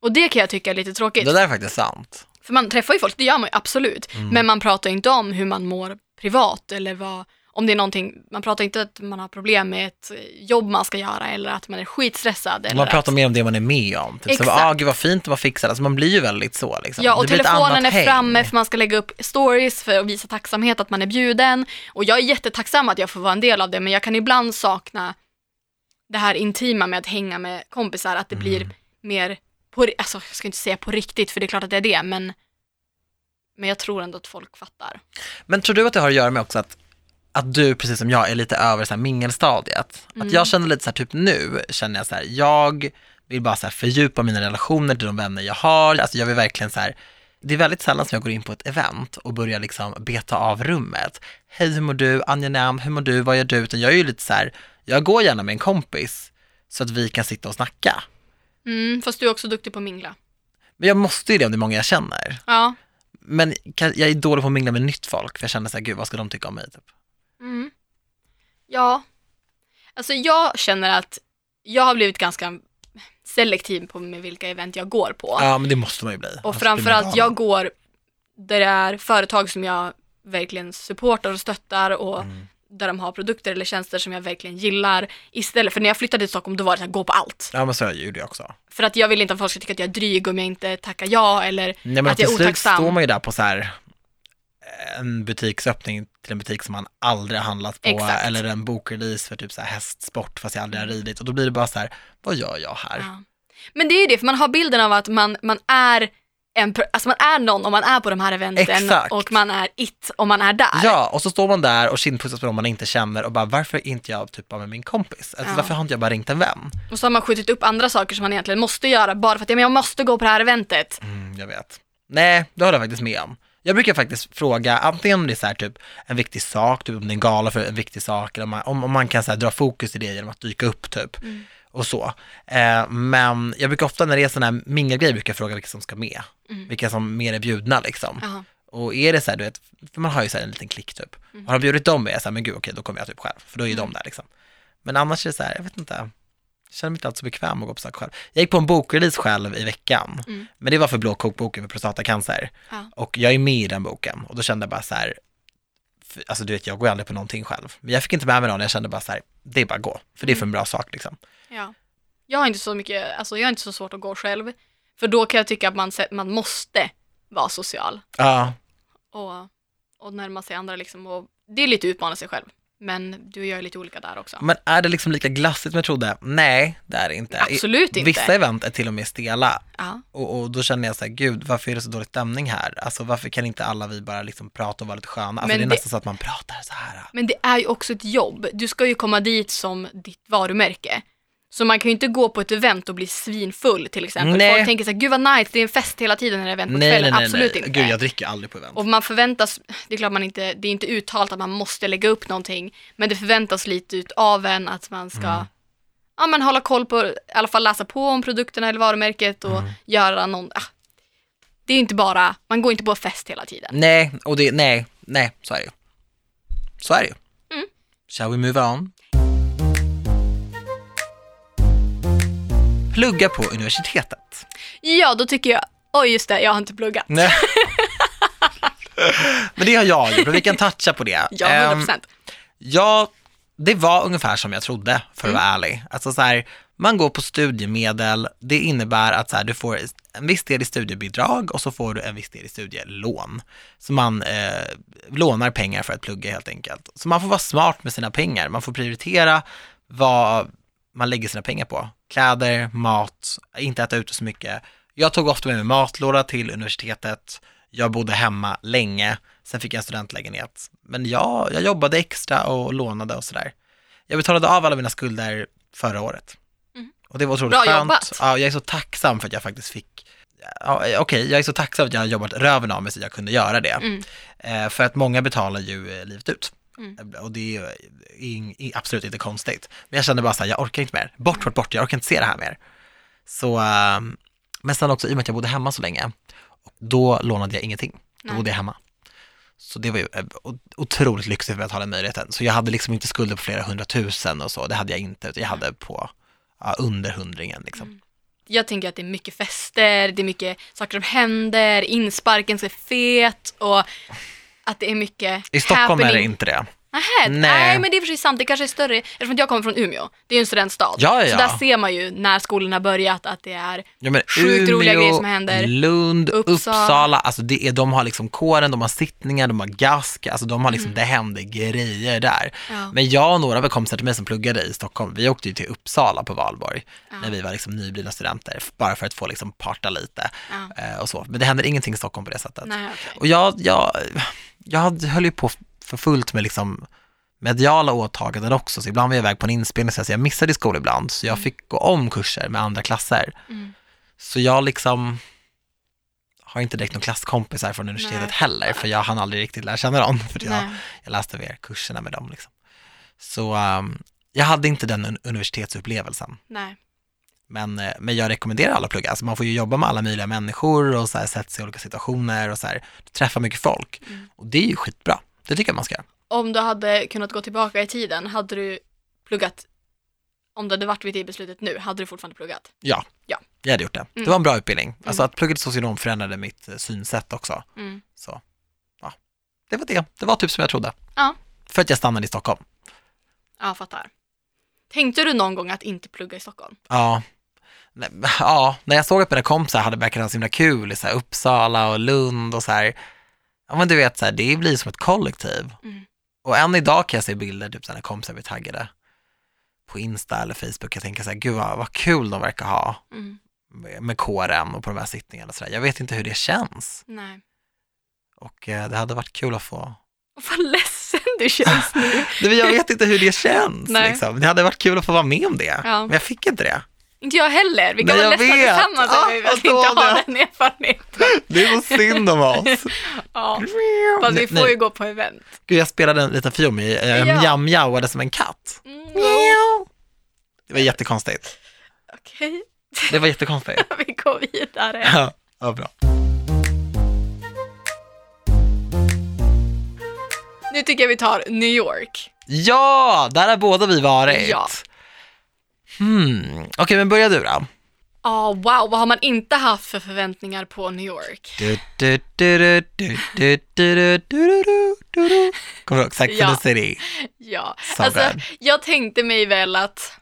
Och det kan jag tycka är lite tråkigt. Det där är faktiskt sant. För man träffar ju folk, det gör man ju absolut. Mm. Men man pratar ju inte om hur man mår privat eller vad, om det är någonting, man pratar inte att man har problem med ett jobb man ska göra eller att man är skitstressad. Eller Man pratar att, mer om det man är med om. Typ så, Exakt. ah, gud vad fint det var fixat. Alltså man blir ju väldigt så liksom. Ja, och telefonen är häng. framme för man ska lägga upp stories för att visa tacksamhet att man är bjuden. Och jag är jättetacksam att jag får vara en del av det, men jag kan ibland sakna det här intima med att hänga med kompisar, att det Mm. blir mer, på, alltså jag ska inte säga på riktigt, för det är klart att det är det, men, men jag tror ändå att folk fattar. Men tror du att det har att göra med också att, att du, precis som jag, är lite över så här mingelstadiet? Mm. Att jag känner lite så här, typ nu, känner jag så här, jag vill bara så här fördjupa mina relationer till de vänner jag har. Alltså jag vill verkligen så här, det är väldigt sällan som jag går in på ett event och börjar liksom beta av rummet. Hej, hur mår du? Angenäm, hur mår du? Vad gör du? Utan jag är ju lite så här, jag går gärna med en kompis så att vi kan sitta och snacka. Mm, fast du är också duktig på att mingla. Men jag måste ju det om det är många jag känner. Ja. Men jag är dålig på att mingla med nytt folk, för jag känner så här, gud vad ska de tycka om mig? Typ. Mm. Ja. Alltså jag känner att jag har blivit ganska selektiv på med vilka event jag går på. Ja, men det måste man ju bli. Och man framförallt, jag går där det är företag som jag verkligen supportar och stöttar och Mm. där de har produkter eller tjänster som jag verkligen gillar. Istället för när jag flyttade till Stockholm, då var det så här, gå på allt. Ja, men så gjorde jag också. För att jag vill inte att folk ska tycka att jag är dryg om jag inte tackar ja eller Nej, men att jag till är slut otacksam. står man ju där på så här en butiksöppning till en butik som man aldrig har handlat på Exakt. eller en bokrelease för typ så här hästsport fast jag aldrig har ridit och då blir det bara så här, vad gör jag här? Ja. Men det är ju det, för man har bilden av att man, man är en, alltså man är någon om man är på de här eventen Exakt. och man är it om man är där. Ja, och så står man där och kindpussas på dem man inte känner och bara varför är inte jag typ med min kompis? Alltså Ja. varför har inte jag bara ringt en vän? Och så har man skjutit upp andra saker som man egentligen måste göra bara för att ja, men jag måste gå på det här eventet. Mm, jag vet. Nej, det håller jag faktiskt med om. Jag brukar faktiskt fråga, antingen om det är så här, typ en viktig sak, typ om det är en gala för en viktig sak, eller om man, om, om man kan så här, dra fokus i det genom att dyka upp typ. Och så. Eh, men jag brukar ofta när det är sådana här mingelgrejer brukar jag fråga vilka som ska med. Vilka som mer är bjudna liksom. Jaha. Och är det så här, du vet, för man har ju så här en liten klick typ. Har de bjudit dem med, jag säger men gud okej, då kommer jag typ själv, för då är ju de där liksom. Men annars är det så här, jag vet inte, jag känner mig inte alltid så bekväm att gå på saker själv. Jag gick på en bokrelease själv i veckan, Mm. men det var för Blå kokboken för prostatacancer. Ja. Och jag är med i den boken och då kände jag bara så här, för, alltså du vet jag går aldrig på någonting själv. Men jag fick inte med mig någon, jag kände bara så här, det är bara att gå, för det är för en bra sak liksom. Ja. Jag har inte så mycket, alltså jag har inte så svårt att gå själv. För då kan jag tycka att man, man måste vara social Ja, och, och närma sig andra liksom. Och det är lite utmana sig själv. Men du och jag är lite olika där också. men är det liksom lika glassigt som jag trodde? Nej, det är det inte. Absolut inte. Vissa event är till och med stela. Ja. Och, och då känner jag så här, gud, varför är det så dålig stämning här? Alltså varför kan inte alla vi bara liksom prata och vara lite sköna? Alltså Men det är det- nästan så att man pratar så här. Men det är ju också ett jobb. Du ska ju komma dit som ditt varumärke. Så man kan ju inte gå på ett event och bli svinfull till exempel. Nej. Folk tänker så här, gud vad nice, det är en fest hela tiden när det är event på Nej, nej, kvällen. nej, Absolut nej. inte. Gud, jag dricker aldrig på event. Och man förväntas, det är klart man inte, det är inte uttalat att man måste lägga upp någonting, men det förväntas lite ut av en att man ska Mm. ja, men hålla koll på, i alla fall läsa på om produkterna eller varumärket och Mm. göra någon, ah, det är inte bara, man går inte på fest hela tiden. Nej, och det, nej, nej, så är det ju. Så är det ju. Mm. Shall we move on? Plugga på universitetet. Ja, då tycker jag, oj just det, jag har inte pluggat. Nej. Men det har jag gjort och vi kan toucha på det. Ja, Ehm, 100%. Ja, det var ungefär som jag trodde, för att Mm. vara ärlig. Alltså så här, man går på studiemedel, det innebär att så här, du får en viss del i studiebidrag och så får du en viss del i studielån. Så man eh, lånar pengar för att plugga helt enkelt. Så man får vara smart med sina pengar, man får prioritera vad man lägger sina pengar på. Kläder, mat, inte äta ute så mycket. Jag tog ofta med mig matlåda till universitetet, jag bodde hemma länge, sen fick jag en studentlägenhet. Men ja, jag jobbade extra och lånade och sådär. Jag betalade av alla mina skulder förra året. Mm. Och det var otroligt Bra skönt. jobbat. Ja, jag är så tacksam för att jag faktiskt fick, ja, okej, jag är så tacksam att jag har jobbat röven av mig så att jag kunde göra det. Mm. Eh, för att många betalar ju eh, livet ut. Mm. Och det är ju absolut inte konstigt. Men jag kände bara så här, jag orkar inte mer. Bort, bort, bort, jag orkar inte se det här mer. Så, ehm, men sen också i och med att jag bodde hemma så länge, och då lånade jag ingenting. Då Nej. bodde jag hemma. Så det var ju eh, otroligt lyxigt för att ha den möjligheten. Så jag hade liksom inte skulder på flera hundratusen och så, det hade jag inte. utan Jag hade på ja, under hundringen liksom. Jag tänker att det är mycket fester, det är mycket saker som händer, insparken ska fet och att det är mycket I Stockholm är det happening. inte det. Nähä, Nej. nej. men det är för sig sant, det kanske är större, eftersom jag kommer från Umeå, det är ju en studentstad. Ja, ja. Så där ser man ju när skolorna börjat att det är, Ja, men Sjukt roliga grejer som händer. Lund, Uppsala. Uppsala, alltså det är, de har liksom kåren, de har sittningar, de har gask, alltså de har liksom, Mm. det händer grejer där. Ja. Men jag och några kompisar till mig som pluggade i Stockholm, vi åkte ju till Uppsala på valborg när vi var liksom nyblivna studenter, bara för att få liksom parta lite Ja. eh, och så. Men det händer ingenting i Stockholm på det sättet. nej okej. Och jag, jag, jag höll ju på för fullt med liksom mediala åtaganden också, så ibland var jag iväg på en inspelning, så jag missade skolan ibland, så jag fick gå om kurser med andra klasser. Mm. Så jag liksom har inte direkt någon klasskompisar från universitetet Nej. heller, för jag hann aldrig riktigt lära känna dem, för jag, jag läste mer kurserna med dem. Liksom. Så um, jag hade inte den un- universitetsupplevelsen. nej. Men, eh, men jag rekommenderar alla att plugga. Alltså man får ju jobba med alla möjliga människor och så här, sätta sig i olika situationer och så här, träffa mycket folk. Mm. Och det är ju skitbra. Det tycker jag man ska. Om du hade kunnat gå tillbaka i tiden, hade du pluggat, om du hade varit vid det beslutet nu, hade du fortfarande pluggat? Ja, Ja. jag hade gjort det. Det Mm. var en bra utbildning. Alltså Mm. att plugga till socionom förändrade mitt eh, synsätt också. Mm. Så, ja. Det var det. Det var typ som jag trodde. Ja. För att jag stannade i Stockholm. Ja, fattar. Tänkte du någon gång att inte plugga i Stockholm? Ja. Ja, när jag såg att mina kompisar hade ha så himla kul i så här Uppsala och Lund och så här. Ja men du vet, så här, det blir som ett kollektiv. Mm. Och än idag kan jag se bilder, typ så här, när kompisar blir taggade på Insta eller Facebook. Jag tänker så här, gud vad, vad kul de verkar ha Mm. med, med kåren och på de här sittningarna så där. Jag vet inte hur det känns. Nej. Och eh, det hade varit kul att få vad ledsen du känns nu. Nej, men jag vet inte hur det känns. Nej. Liksom. Det hade varit kul att få vara med om det, Ja. men jag fick inte det. Inte jag heller. Vi kan Nej, vara ledsna vet. tillsammans Ah, över att vi inte har dåligt. den erfarenheten. Det är så synd om oss. Ja. Fast vi får Nej. ju gå på event. Gud, jag spelade en liten film i, jag Ja. mjau mjauade som en katt. Mm, Det var jättekonstigt. Okej, Det var jättekonstigt. vi går vidare. Ja, ja bra. Nu tycker jag vi tar New York. Ja, där har båda vi varit. Ja. Mm. Okej, okay, men börja du då. Ja, oh, wow, vad har man inte haft för förväntningar på New York? Kommer du ihåg Sex and the City? Ja, so alltså jag tänkte mig väl att,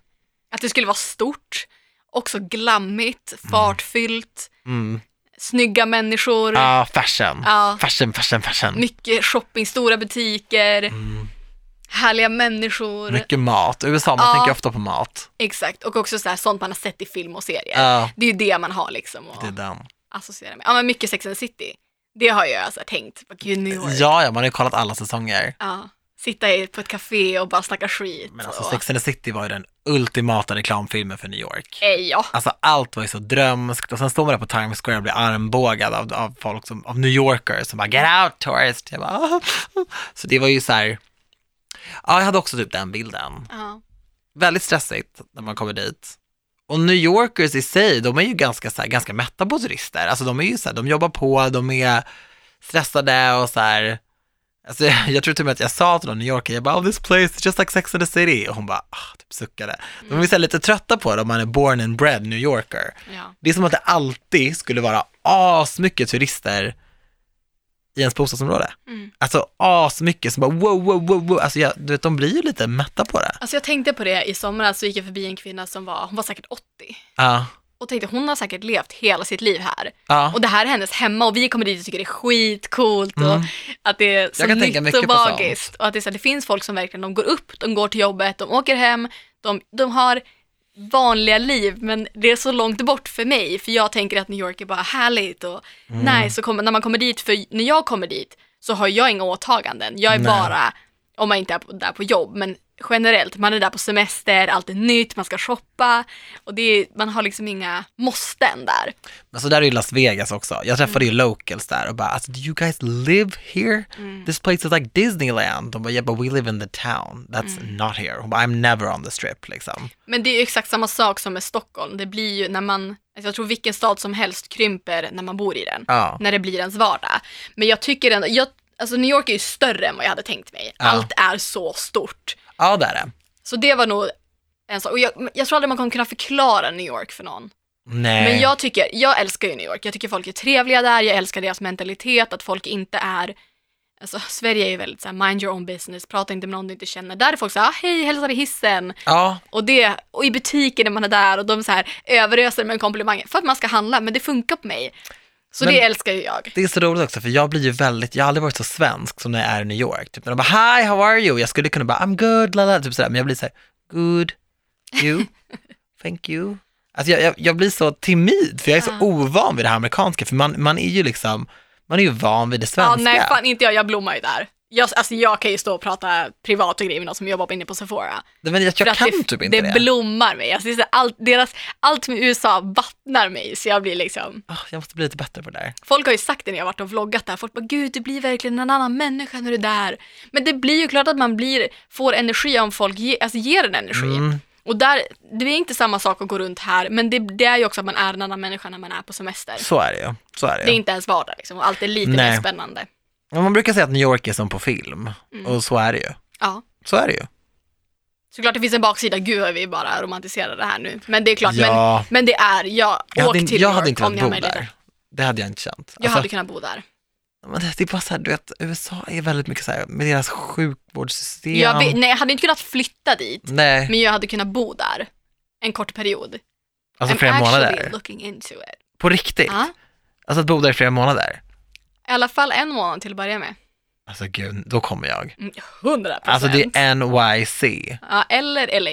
att det skulle vara stort, också glammigt, fartfyllt, mm. Mm. snygga människor. Ja, ah, fashion. Ah. fashion, fashion, fashion. Mycket shopping, stora butiker. Mm härliga människor. Mycket mat. USA, man Ja. tänker ofta på mat. Exakt, och också så här, sånt man har sett i film och serier. Ja, Det är ju det man har liksom att det är den. associera med. Ja, men mycket Sex and the City. Det har jag så här tänkt, gud New York. Ja, ja, man har ju kollat alla säsonger. Ja. Sitta på ett café och bara snacka skit. Men alltså och... Sex and the City var ju den ultimata reklamfilmen för New York. Eh, ja. Alltså allt var ju så drömskt och sen står man där på Times Square och blir armbågad av, av folk som, av New Yorkers som bara get out tourist. Jag bara, "Ah." så det var ju så här, ja jag hade också typ den bilden. ja. Väldigt stressigt när man kommer dit. Och New Yorkers i sig, de är ju ganska, så här, ganska mätta på turister. Alltså de är ju så här, de jobbar på, de är stressade och så här. Alltså, jag, tror till och med att jag sa till någon New Yorker, jag bara, oh, this place is just like Sex and the City. Och hon bara, ah, typ suckade. De är så lite trötta på det om man är born and bred New Yorker. ja. Det är som att det alltid skulle vara asmycket turister i ens bostadsområde. Mm. Alltså asmycket som bara wow, wow, wow, wow. Alltså jag, du vet, de blir ju lite mätta på det. Alltså jag tänkte på det i somras så gick jag förbi en kvinna som var, hon var säkert 80. Ja, Och tänkte hon har säkert levt hela sitt liv här. ja. Och det här är hennes hemma och vi kommer dit och tycker det är skitcoolt och Mm. att det är så nytt och magiskt. Och att det, så här, det finns folk som verkligen, de går upp, de går till jobbet, de åker hem, de, de har vanliga liv men det är så långt bort för mig för jag tänker att New York är bara härligt och Mm. nice och kommer, när man kommer dit, för när jag kommer dit så har jag inga åtaganden. Jag är Nej. bara, om man inte är på, där på jobb, men generellt, man är där på semester, allt är nytt, man ska shoppa och det är, man har liksom inga måsten där. Men så där är ju Las Vegas också. Jag träffade ju locals där och bara, alltså, do you guys live here? This place is like Disneyland. De bara, yeah but we live in the town. That's not here. Hon bara, I'm never on the strip liksom. Men det är ju exakt samma sak som med Stockholm. Det blir ju när man, alltså jag tror vilken stad som helst krymper när man bor i den. Ja. När det blir ens vardag. Men jag tycker ändå, jag, alltså New York är ju större än vad jag hade tänkt mig. Ja. Allt är så stort. Ja, det är det. Så det var nog en sak. Och jag, jag tror aldrig man kommer kunna förklara New York för någon. Nej. Men jag tycker, jag älskar ju New York. Jag tycker folk är trevliga där, jag älskar deras mentalitet, att folk inte är Alltså, Sverige är ju väldigt så här, mind your own business, prata inte med någon du inte känner. Där är folk så här, "Ah, hej, hälsar i hissen. Ja, Och, det, och i butiken när man är där och de så här överöser med komplimanger för att man ska handla, men det funkar på mig. Så Men- det älskar ju jag. det är så roligt också för jag blir ju väldigt, jag har aldrig varit så svensk som när jag är i New York. Typ när de bara hi, how are you? Jag skulle kunna bara I'm good, lala, typ sådär, men jag blir så här, good, you, thank you. Alltså jag, jag, jag blir så timid för jag är så Ja. ovan vid det här amerikanska för man, man är ju liksom, man är ju van vid det Ja, svenska. nej, fan inte jag, jag blommar ju där. Jag, alltså, jag kan ju stå och prata privat och grejer med någon som jobbar inne på Sephora. Men jag, jag kan det, typ inte det. det. blommar mig. Alltså, allt, deras, allt med USA vattnar mig, så jag blir liksom... Ah, jag måste bli lite bättre på det där. Folk har ju sagt det när jag har varit och vloggat där, folk bara gud du blir verkligen en annan människa när du är där. Men det blir ju klart att man blir, får energi om folk ge, alltså ger en energi. Mm. Och där, det är inte samma sak att gå runt här, men det, det är ju också att man är en annan människa när man är på semester. Så är det ju. Så är det, Det är ju. inte ens vardag liksom, och allt är lite Nej. mer spännande. Man brukar säga att New York är som på film Mm. och så är det ju. Ja. Så är det ju. Såklart det finns en baksida, gud vad vi bara romantiserar det här nu. Men det är klart, Ja. men, men det är, jag, Jag åk hade, till jag New York om ni har möjlighet. där. Det hade jag inte känt. Jag Alltså, hade kunnat bo där. men det, är bara så här, du vet, USA är väldigt mycket så här, med deras sjukvårdssystem. Jag, vet- nej, jag hade inte kunnat flytta dit, Nej, men jag hade kunnat bo där en kort period. alltså I'm flera månader. looking into it. På riktigt. Ja. Alltså att bo där i flera månader. I alla fall en månad till att börja med. Alltså gud, då kommer jag. Mm, 100 procent. Alltså det är NYC. ja, eller LA.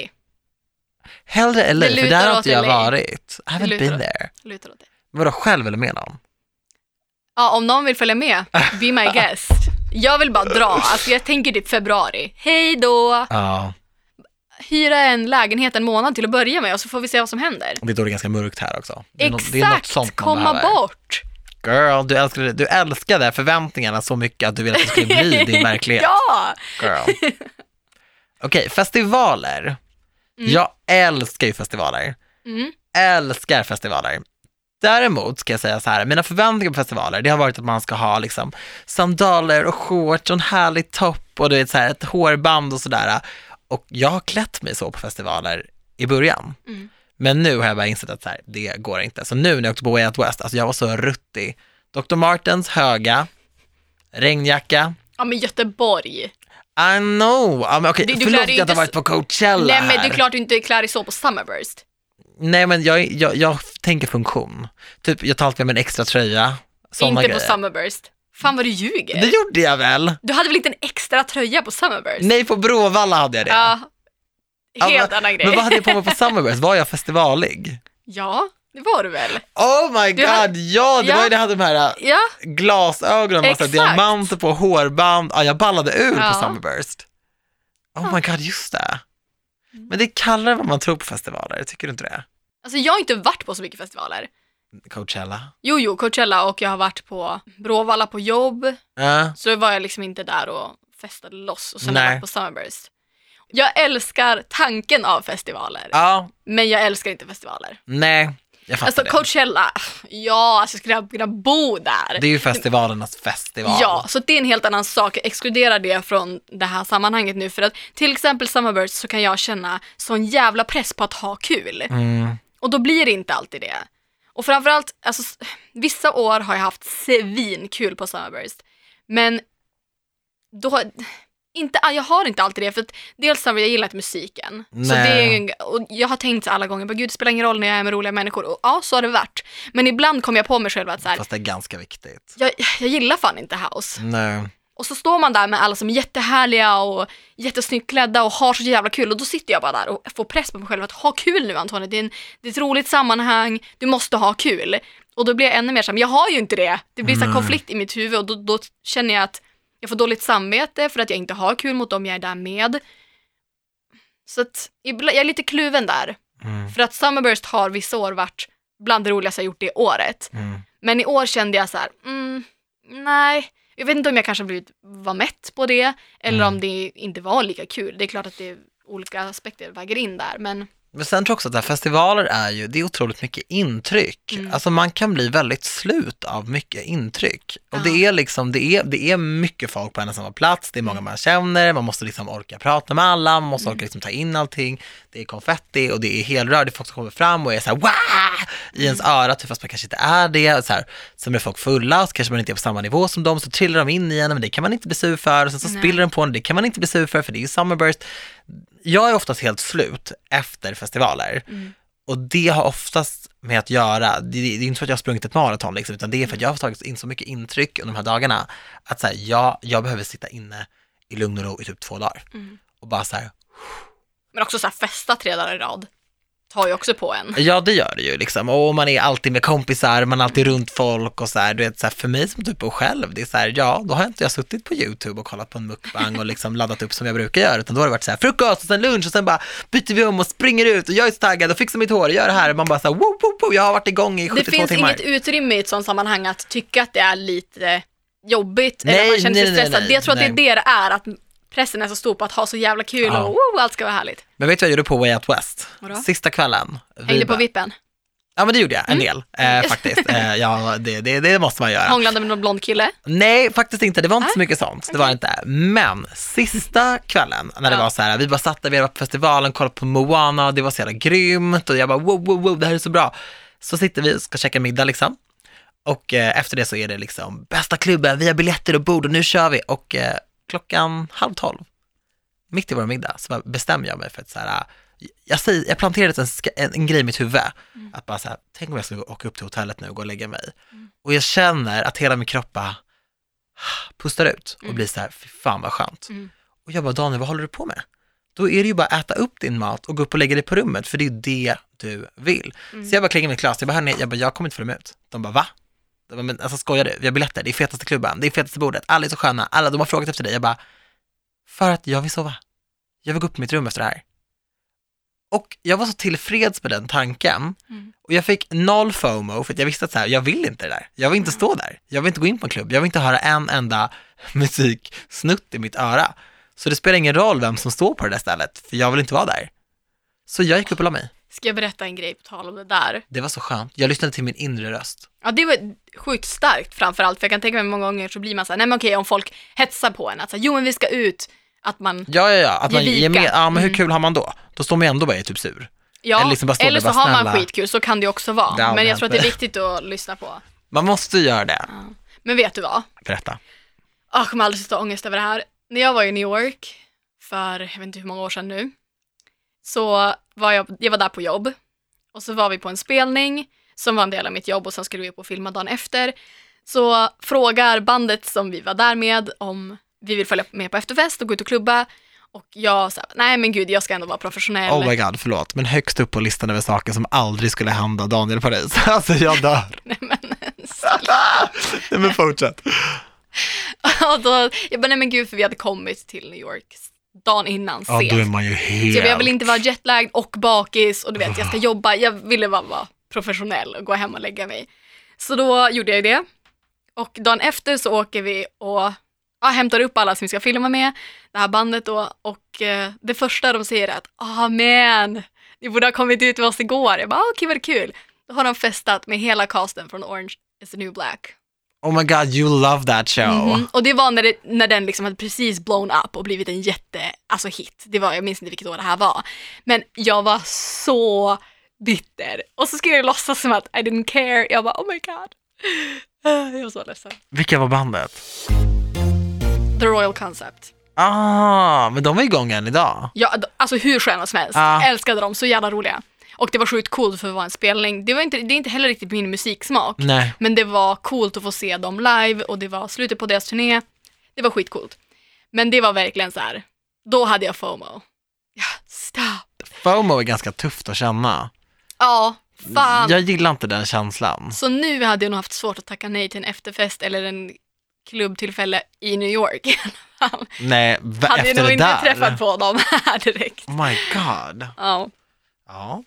Hellre LA, Det för där har inte jag LA. varit. I haven't been åt- there. Lutar åt det. Vadå, själv eller med någon? Ja, om någon vill följa med, be my guest. Jag vill bara dra, alltså jag tänker typ februari. Hej då! Ja, Hyra en lägenhet en månad till att börja med och så får vi se vad som händer. det är då det är ganska mörkt här också. Det är något, det är något Exakt, sånt komma behöver. bort! Girl, du älskade, du älskade förväntningarna så mycket att du ville att det skulle bli din verklighet. ja! Girl. Okej, festivaler. Jag älskar ju festivaler. Mm. Älskar festivaler. Däremot ska jag säga så här, mina förväntningar på festivaler, det har varit att man ska ha liksom sandaler och shorts och en härlig topp och du vet så här ett hårband och sådär. Och jag har klätt mig så på festivaler i början. Mm. Men nu har jag bara insett att så här, det går inte. Så nu när jag åkte på Way Out West, alltså jag var så ruttig. Dr. Martens höga, regnjacka, Ja men Göteborg. I know. Ja, men okej, Du- du förlåt att jag inte inte varit på Coachella Nej men det är klart du inte klär dig så på Summerburst. Nej men jag, jag, jag tänker funktion. Typ jag tar alltid med mig en extra tröja, inte grejer. på Summerburst. Fan vad du ljuger. Det gjorde jag väl? Du hade väl inte en extra tröja på Summerburst? Nej, på Bråvalla hade jag det. Ja. Ja, Helt men, annan grej. Men vad hade jag på mig på Summerburst? Var jag festivalig? Ja, det var du väl? Oh my god, hade- ja det Ja. var ju när jag hade de här äh, Ja, glasögonen, massa diamanter på, hårband. Ja, jag ballade ur Ja. på Summerburst. Oh my god, just det. Men det är kallare vad man tror på festivaler, tycker du inte det? alltså jag har inte varit på så mycket festivaler. Coachella? Jo, jo, Coachella och jag har varit på Bråvalla på jobb. Ja. Så var jag liksom inte där och festade loss och sen har jag varit på Summerburst. Jag älskar tanken av festivaler, Ja, men jag älskar inte festivaler. nej, jag fattar Alltså det. Coachella, ja, alltså skulle jag kunna bo där? Det är ju festivalernas festival. Ja, så det är en helt annan sak. Jag exkluderar det från det här sammanhanget nu. För att till exempel Summerburst så kan jag känna sån jävla press på att ha kul. Mm. Och då blir det inte alltid det. Och framförallt, alltså, vissa år har jag haft svinkul på Summerburst. Men då, inte, jag har inte alltid det. För att dels har jag gillat musiken. Så det och jag har tänkt alla gånger, gud det spelar ingen roll när jag är med roliga människor. Och ja, så har det varit. Men ibland kommer jag på mig själv att så här, Fast det är ganska viktigt. jag, jag gillar fan inte house. Nej. Och så står man där med alla som är jättehärliga och jättesnyggt klädda och har så jävla kul och då sitter jag bara där och får press på mig själv att ha kul nu Antonija, det är, en, det är ett roligt sammanhang, du måste ha kul. Och då blir jag ännu mer som, jag har ju inte det. Det blir så Nej. konflikt i mitt huvud och då, då känner jag att jag får dåligt samvete för att jag inte har kul mot dem jag är där med. Så att jag är lite kluven där. Mm. För att Summerburst har vissa år varit bland det roligaste jag gjort det året. Mm. Men i år kände jag så här, mm, nej, jag vet inte om jag kanske blivit, var mätt på det eller Mm. om det inte var lika kul. Det är klart att det är olika aspekter väger in där, men Men sen tror jag också att här, festivaler är ju, det är otroligt mycket intryck. Mm. Alltså man kan bli väldigt slut av mycket intryck. Och Ja. det är liksom, det är, det är mycket folk på en och samma plats, det är Mm. många man känner, man måste liksom orka prata med alla, man måste orka liksom ta in allting. Det är konfetti och det är helrör, det är folk som kommer fram och är så här Wah! i ens Mm. öra, typ, fast man kanske inte är det. Och så här, sen är folk fulla så kanske man inte är på samma nivå som dem, så trillar de in i en, men det kan man inte bli sur för. Och sen så Nej. spiller de på en, det kan man inte bli sur för, för det är ju Summerburst. Jag är oftast helt slut efter festivaler. Mm. Och det har oftast med att göra, det, det är inte för att jag har sprungit ett maraton liksom, utan det är för att jag har tagit in så mycket intryck under de här dagarna, att så här, jag, jag behöver sitta inne i lugn och ro i typ två dagar. Mm. Och bara så här, Men också så här festa tre dagar i rad. Tar ju också på en. ja det gör det ju liksom. Och man är alltid med kompisar, man är alltid runt folk och så här, du vet så här, för mig som typ bor själv, det är så här, ja, då har inte jag suttit på YouTube och kollat på en mukbang och liksom laddat upp som jag brukar göra, utan då har det varit så här, frukost och sen lunch och sen bara byter vi om och springer ut och jag är så taggad och fixar mitt hår och gör det här. Och man bara så här, woo, woo, woo, jag har varit igång i 72 Det finns timmar. inget utrymme i ett sånt sammanhang att tycka att det är lite jobbigt Nej, eller man känner sig nej, stressad. nej, jag tror att det är det det är, att pressen är så stor på att ha så jävla kul Ja. och woo, allt ska vara härligt. Men vet du vad jag gjorde på Way Out West? Vadå? Sista kvällen. Hängde på vippen, Ja men det gjorde jag, en Mm. del eh, faktiskt. Eh, ja, det, det, det måste man göra. hånglade med någon blond kille. Nej, faktiskt inte. Det var inte så Nej, mycket sånt. Det var inte. Men sista kvällen, när det Ja. var så här, vi bara satt där, vi var på festivalen, kollade på Moana, det var så jävla grymt och jag bara wow, wow, wow, det här är så bra. Så sitter vi och ska käka middag liksom. Och eh, efter det så är det liksom bästa klubben, vi har biljetter och bord och nu kör vi. Och eh, klockan halv tolv, mitt i vår middag, så bestämmer jag mig för att så här, jag, säger, jag planterade en, en, en grej i mitt huvud, att bara så här, tänk om jag skulle åka upp till hotellet nu och gå och lägga mig. Och jag känner att hela min kropp bara pustar ut och Mm. blir så här, fy fan vad skönt. Mm. Och jag bara, Daniel, vad håller du på med? Då är det ju bara att äta upp din mat och gå upp och lägga dig på rummet, för det är det du vill. Mm. Så jag bara klingar mitt glas, jag bara, hörni, jag bara, jag kommer inte följa med ut. De bara, va? Men alltså skojar du? Vi har biljetter, det är fetaste klubben, det är fetaste bordet, alla är så sköna, alla, de har frågat efter dig. Jag bara, för att jag vill sova. Jag vill gå upp på mitt rum efter det här. Och jag var så tillfreds med den tanken. Mm. Och jag fick noll FOMO för att jag visste att så här, jag vill inte det där. Jag vill inte stå där. Jag vill inte gå in på en klubb. Jag vill inte höra en enda musiksnutt i mitt öra. Så det spelar ingen roll vem som står på det där stället, för jag vill inte vara där. Så jag gick upp och la mig. Ska jag berätta en grej på tal om det där? Det var så skönt. Jag lyssnade till min inre röst. Ja, det var sjukt starkt framförallt, för jag kan tänka mig många gånger så blir man så här, nej men okej, om folk hetsar på en, att så här, jo men vi ska ut, att man, Ja, ja, ja. Att man Ge ger med. Ja, men hur Mm. kul har man då? Då står man ju ändå bara är typ sur. ja, Eller liksom eller så bara har man skitkul, så kan det också vara. Det men jag tror att det är viktigt att lyssna på. Man måste göra det. Men vet du vad? Berätta. Ah, Jag kommer sluta ha ångest över det här. När jag var i New York, för jag vet inte hur många år sedan nu, så var jag, jag var där på jobb. Och så var vi på en spelning som var en del av mitt jobb och sen skulle vi upp och filma dagen efter. Så frågar bandet som vi var där med om vi vill följa med på efterfest och gå ut och klubba. Och jag sa, nej men gud, jag ska ändå vara professionell. Oh my god, förlåt. Men högst upp på listan över saker som aldrig skulle hända Daniel Paris. Alltså jag dör. nej, men, Nej men fortsätt. och då, jag bara, nej men gud, för vi hade kommit till New York dagen innan Ja, sent. då är man ju helt... Så jag, vill inte vara jetlagd och bakis och du vet, jag ska jobba. Jag ville bara vara professionell och gå hem och lägga mig. Så då gjorde jag det. Och dagen efter så åker vi och ja, hämtar upp alla som vi ska filma med, det här bandet då. Och eh, det första de säger är att, ah man, ni borde ha kommit ut med oss igår. Jag bara, ah, okej vad kul. Då har de festat med hela casten från Orange is the new black. Oh my god, you love that show. Mhm. Och det var när, det, när den liksom hade precis blown up och blivit en jätte, alltså hit. Det var, jag minns inte vilket år det här var. Men jag var så bitter. Och så skulle jag låtsas som att I didn't care. Jag bara, oh my god. Jag var så ledsen. Vilka var bandet? The Royal Concept. Ah, men de är igång än idag. Ja, alltså hur sköna som helst. Ja. Älskade dem, så jävla roliga. Och det var sjukt coolt för att vara en spelning. Det, var inte, det är inte heller riktigt min musiksmak. Nej. Men det var coolt att få se dem live och det var slutet på deras turné. Det var skitcoolt. Men det var verkligen så här. då hade jag FOMO. Ja, stop. FOMO är ganska tufft att känna. Ja, fan. Jag gillar inte den känslan. Så nu hade jag nog haft svårt att tacka nej till en efterfest eller en klubbtillfälle i New York i alla fall. Nej, v- Hade jag efter nog det inte där. träffat på dem här direkt. Oh my god. Ja. Ja.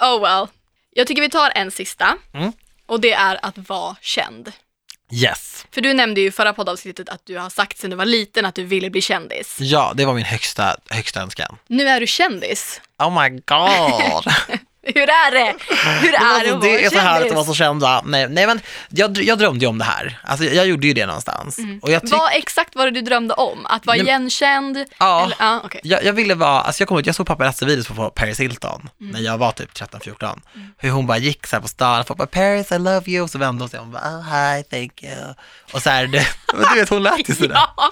Oh well. Jag tycker vi tar en sista. Mm. Och det är att vara känd. Yes. För du nämnde ju i förra poddavsnittet att du har sagt sedan du var liten att du ville bli kändis. Ja, det var min högsta, högsta önskan. Nu är du kändis. Oh my god. Hur är det? Hur är det alltså, det är så härligt att vara så känd va? Nej, nej men jag, jag drömde ju om det här. Alltså jag gjorde ju det någonstans. Och jag, tyck, Vad exakt var det du drömde om? Att vara Nej, igenkänd? Ja. Eller, ja okej. jag, jag ville vara, alltså jag kommer jag såg paparazzi-videos på Paris Hilton Mm. när jag var typ 13-14. Hur hon bara gick så här på stan folk bara Paris I love you och så vände hon sig om och bara oh, hi thank you. Och så här, men du vet hon lät ju sådär. Ja,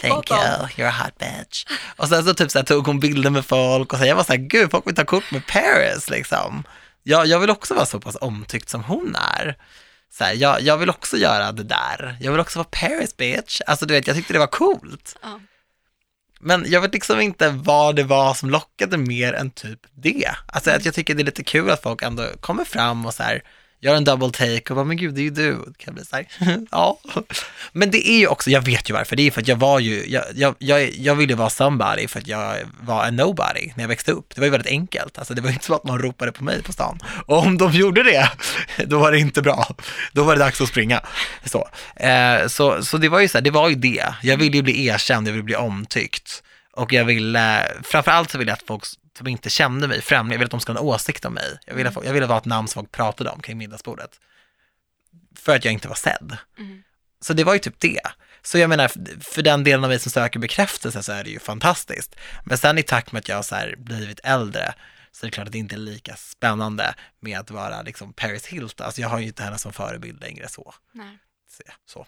Thank you, you're a hot bitch. Och sen så typ så här, tog hon bilder med folk och så här, jag var så här, gud, folk vill ta kort med Paris liksom. Jag, jag vill också vara så pass omtyckt som hon är. Så här, jag, jag vill också göra det där. Jag vill också vara Paris bitch. Alltså du vet, jag tyckte det var coolt. Ja. Men jag vet liksom inte vad det var som lockade mer än typ det. Alltså att jag tycker det är lite kul att folk ändå kommer fram och så här gör en double take och bara, men gud, det är ju du. Det kan bli så här, ja. Men det är ju också, jag vet ju varför, det är för att jag var ju, jag, jag, jag, jag ville vara somebody för att jag var en nobody när jag växte upp. Det var ju väldigt enkelt, alltså det var ju inte så att någon ropade på mig på stan. Och om de gjorde det, då var det inte bra. Då var det dags att springa. Så, eh, så, så det var ju så här, det var ju det. Jag ville ju bli erkänd, jag ville bli omtyckt. Och jag ville, framförallt så ville jag att folk som inte kände mig främling, jag ville att de skulle ha en åsikt om mig. Jag ville, jag ville vara ett namn som folk pratade om kring middagsbordet. För att jag inte var sedd. Mm. Så det var ju typ det. Så jag menar, för den delen av mig som söker bekräftelse så är det ju fantastiskt. Men sen i takt med att jag har så här blivit äldre så är det klart att det inte är lika spännande med att vara liksom Paris Hilton. Alltså jag har ju inte henne som förebild längre så. Nej. Så- så.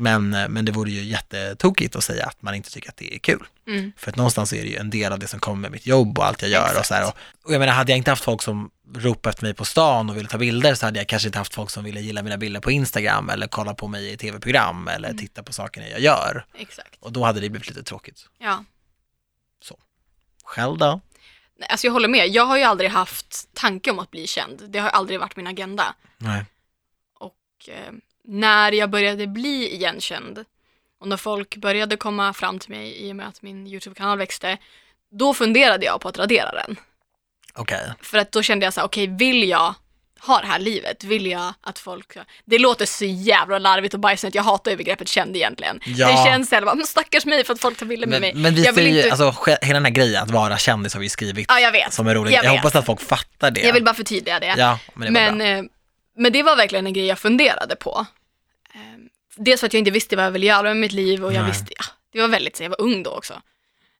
Men, eh, men det vore ju jättetokigt att säga att man inte tycker att det är kul. Mm. För att någonstans är det ju en del av det som kommer med mitt jobb och allt jag gör. Och, så här, och, och jag menar, hade jag inte haft folk som ropade efter mig på stan och ville ta bilder så hade jag kanske inte haft folk som ville gilla mina bilder på Instagram eller kolla på mig i tv-program eller Mm. titta på sakerna jag gör. Exakt. Och då hade det blivit lite tråkigt. Ja. Själv då? Nej, Alltså jag håller med. Jag har ju aldrig haft tanke om att bli känd. Det har aldrig varit min agenda. Nej. Och eh, när jag började bli igenkänd och när folk började komma fram till mig i och med att min YouTube-kanal växte, då funderade jag på att radera den. Okej. För att då kände jag så här, okej, vill jag ha det här livet? Vill jag att folk... Det låter så jävla larvigt och bajsnödigt, jag hatar ju begreppet känd egentligen. Ja. Det känns såhär, men stackars mig för att folk tar bilder med mig. Men, vi jag ser vill ju, inte... alltså hela den här grejen att vara kändis har vi skrivit Ja, jag vet. som är roligt. Jag Jag, hoppas att folk fattar det. Jag vill bara förtydliga det. Ja, men det var Men, eh, men det var verkligen en grej jag funderade på. Dels för att jag inte visste vad jag ville göra med mitt liv och jag Nej. visste, ja, det var väldigt, så jag var ung då också.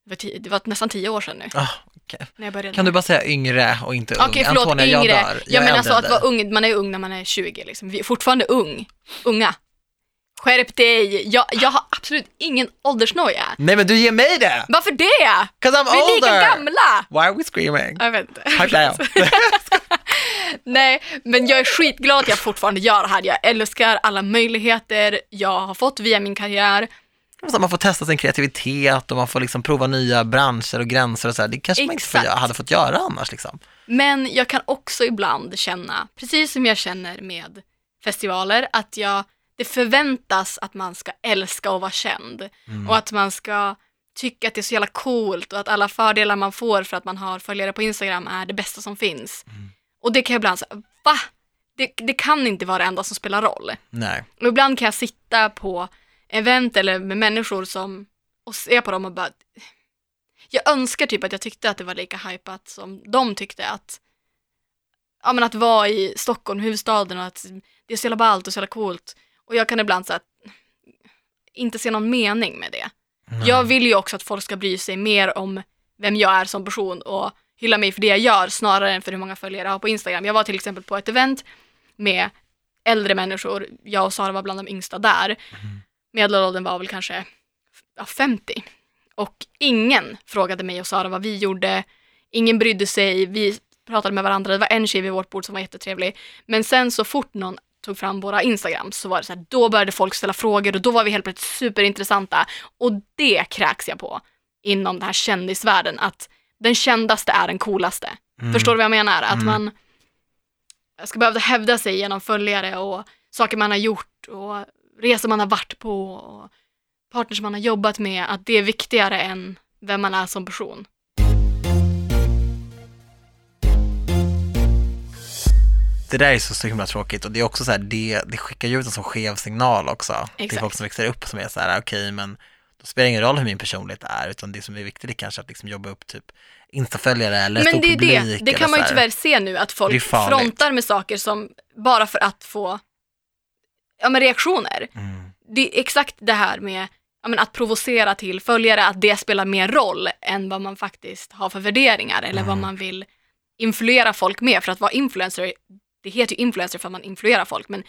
Det var, tio, det var nästan tio år sedan nu Ah, okej. när jag började. Kan du bara säga yngre och inte ung? Okej, förlåt, Antonia, jag yngre. dör. Jag, är menar äldre så än att vara ung, man är ung när man är 20 liksom. Vi är fortfarande ung. Unga. Skärp dig. Jag, jag har absolut ingen åldersnoja. Nej men du ger mig det! Varför det? 'Cause I'm Vi är older! lika gamla! Why are we screaming? Jag vet inte. Nej, men jag är skitglad att jag fortfarande gör det här. Jag älskar alla möjligheter jag har fått via min karriär. Så man får testa sin kreativitet och man får liksom prova nya branscher och gränser och så här. Det kanske man inte Exakt. hade fått göra annars liksom. Men jag kan också ibland känna, precis som jag känner med festivaler, att jag, det förväntas att man ska älska och vara känd. Och att man ska tycka att det är så jävla coolt och att alla fördelar man får för att man har följare på Instagram är det bästa som finns. Och det kan jag ibland säga, va? Det, det kan inte vara det enda som spelar roll. Nej. Och ibland kan jag sitta på event eller med människor som och se på dem och bara jag önskar typ att jag tyckte att det var lika hypat som de tyckte att ja men att vara i Stockholm, huvudstaden och att det är så jävla ballt och så jävla coolt och jag kan ibland så att inte se någon mening med det. Nej. Jag vill ju också att folk ska bry sig mer om vem jag är som person och hylla mig för det jag gör snarare än för hur många följare jag har på Instagram. Jag var till exempel på ett event med äldre människor, jag och Sara var bland de yngsta där. Medelåldern var väl kanske ja, 50. Och ingen frågade mig och Sara vad vi gjorde, ingen brydde sig, vi pratade med varandra, det var en tjej vid vårt bord som var jättetrevlig. Men sen så fort någon tog fram våra Instagram så var det så här, då började folk ställa frågor och då var vi helt plötsligt superintressanta. Och det kräks jag på inom den här kändisvärlden, att den kändaste är den coolaste. Mm. Förstår du vad jag menar? Att Mm. man ska behöva hävda sig genom följare och saker man har gjort och resor man har varit på och partners man har jobbat med, att det är viktigare än vem man är som person. det där är så, så himla tråkigt och det är också så här, det, det skickar ju ut en så skev signal också till Exakt. folk som växer upp som är så här, okej men då spelar det ingen roll hur min personlighet är utan det som är viktigt är kanske att liksom jobba upp typ instaföljare eller Men stor det är publik. det, det eller kan man ju så här. tyvärr se nu att Det är folk farligt. frontar med saker som bara för att få ja, men reaktioner. Mm. Det är exakt det här med ja, men att provocera till följare, att det spelar mer roll än vad man faktiskt har för värderingar eller vad Mm. man vill influera folk med. För att vara influencer, det heter ju influencer för att man influerar folk, men,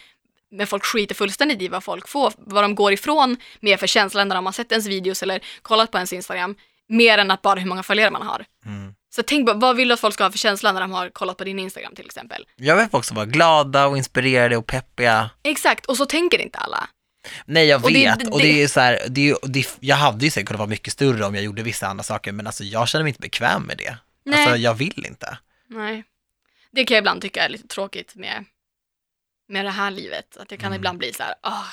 men folk skiter fullständigt i vad folk får, vad de går ifrån med för känsla när de har sett ens videos eller kollat på ens Instagram, mer än att bara hur många följare man har. Mm. Så tänk bara, vad vill du att folk ska ha för känsla när de har kollat på din Instagram till exempel? Jag vill folk som var glada och inspirerade och peppiga. Exakt, och så tänker inte alla. Nej jag Och det- vet det- och det är så här, det är, det, jag hade ju säkert kunnat vara mycket större om jag gjorde vissa andra saker men alltså jag känner mig inte bekväm med det. Nej. Alltså jag vill inte. Nej. Det kan jag ibland tycka är lite tråkigt med, med det här livet. Att jag kan Mm. ibland bli så här, ah,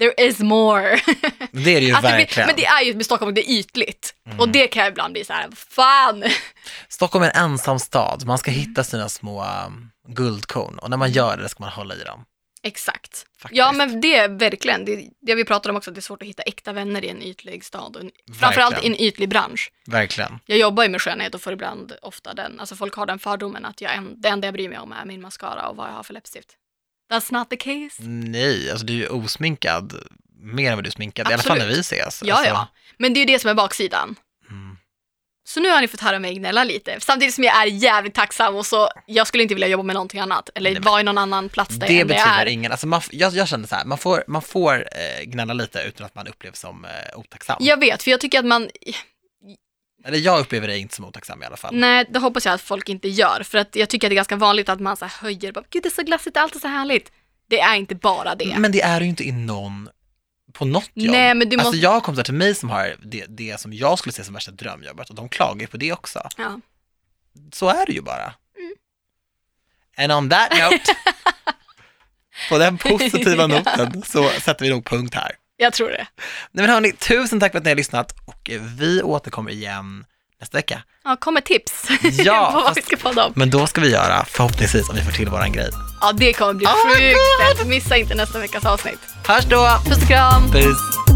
there is more. Det är det ju Att det blir, verkligen. men det är ju med Stockholm, det är ytligt. Mm. Och det kan jag ibland bli så här, fan. Stockholm är en ensam stad, man ska hitta sina små um, guldkorn och när man gör det ska man hålla i dem. Exakt. Faktiskt. Ja men det är verkligen, det, det vi pratar om också, att det är svårt att hitta äkta vänner i en ytlig stad. Och en, framförallt i en ytlig bransch. Verkligen. Jag jobbar ju med skönhet och får ibland ofta den, alltså folk har den fördomen att jag, det enda jag bryr mig om är min mascara och vad jag har för läppstift. That's not the case. Nej, alltså du är ju osminkad mer än vad du är sminkad, i alla fall Absolut. när vi ses. Ja, alltså, ja. Men det är ju det som är baksidan. Mm. Så nu har ni fått höra mig gnälla lite, samtidigt som jag är jävligt tacksam och så, jag skulle inte vilja jobba med någonting annat, eller Nej, vara i någon annan plats där Det jag betyder är. ingen, alltså man, jag, jag känner så här, man får, man får eh, gnälla lite utan att man upplevs som eh, otacksam. Jag vet, för jag tycker att man, Eller jag upplever det inte som otacksam i alla fall. nej det hoppas jag att folk inte gör, för att jag tycker att det är ganska vanligt att man så här höjer, bara, gud det är så glassigt, allt är så härligt. Det är inte bara det. Men det är ju inte i någon, på något jobb. Nej men du Alltså måste, jag har kompisar till mig som har det, det som jag skulle se som värsta drömjobbet och de klagar ju på det också. ja. Så är det ju bara. Mm. And on that note, på den positiva noten så sätter vi nog punkt här. Jag tror det. Nej men hörni, tusen tack för att ni har lyssnat och vi återkommer igen nästa vecka. Ja, kom med tips Ja, på vad vi fast- ska podda om. Men då ska vi göra, förhoppningsvis, om vi får till våran grej. Ja, det kommer bli Oh sjukt. Missa inte nästa veckas avsnitt. Hörs då! Puss och kram! Puss!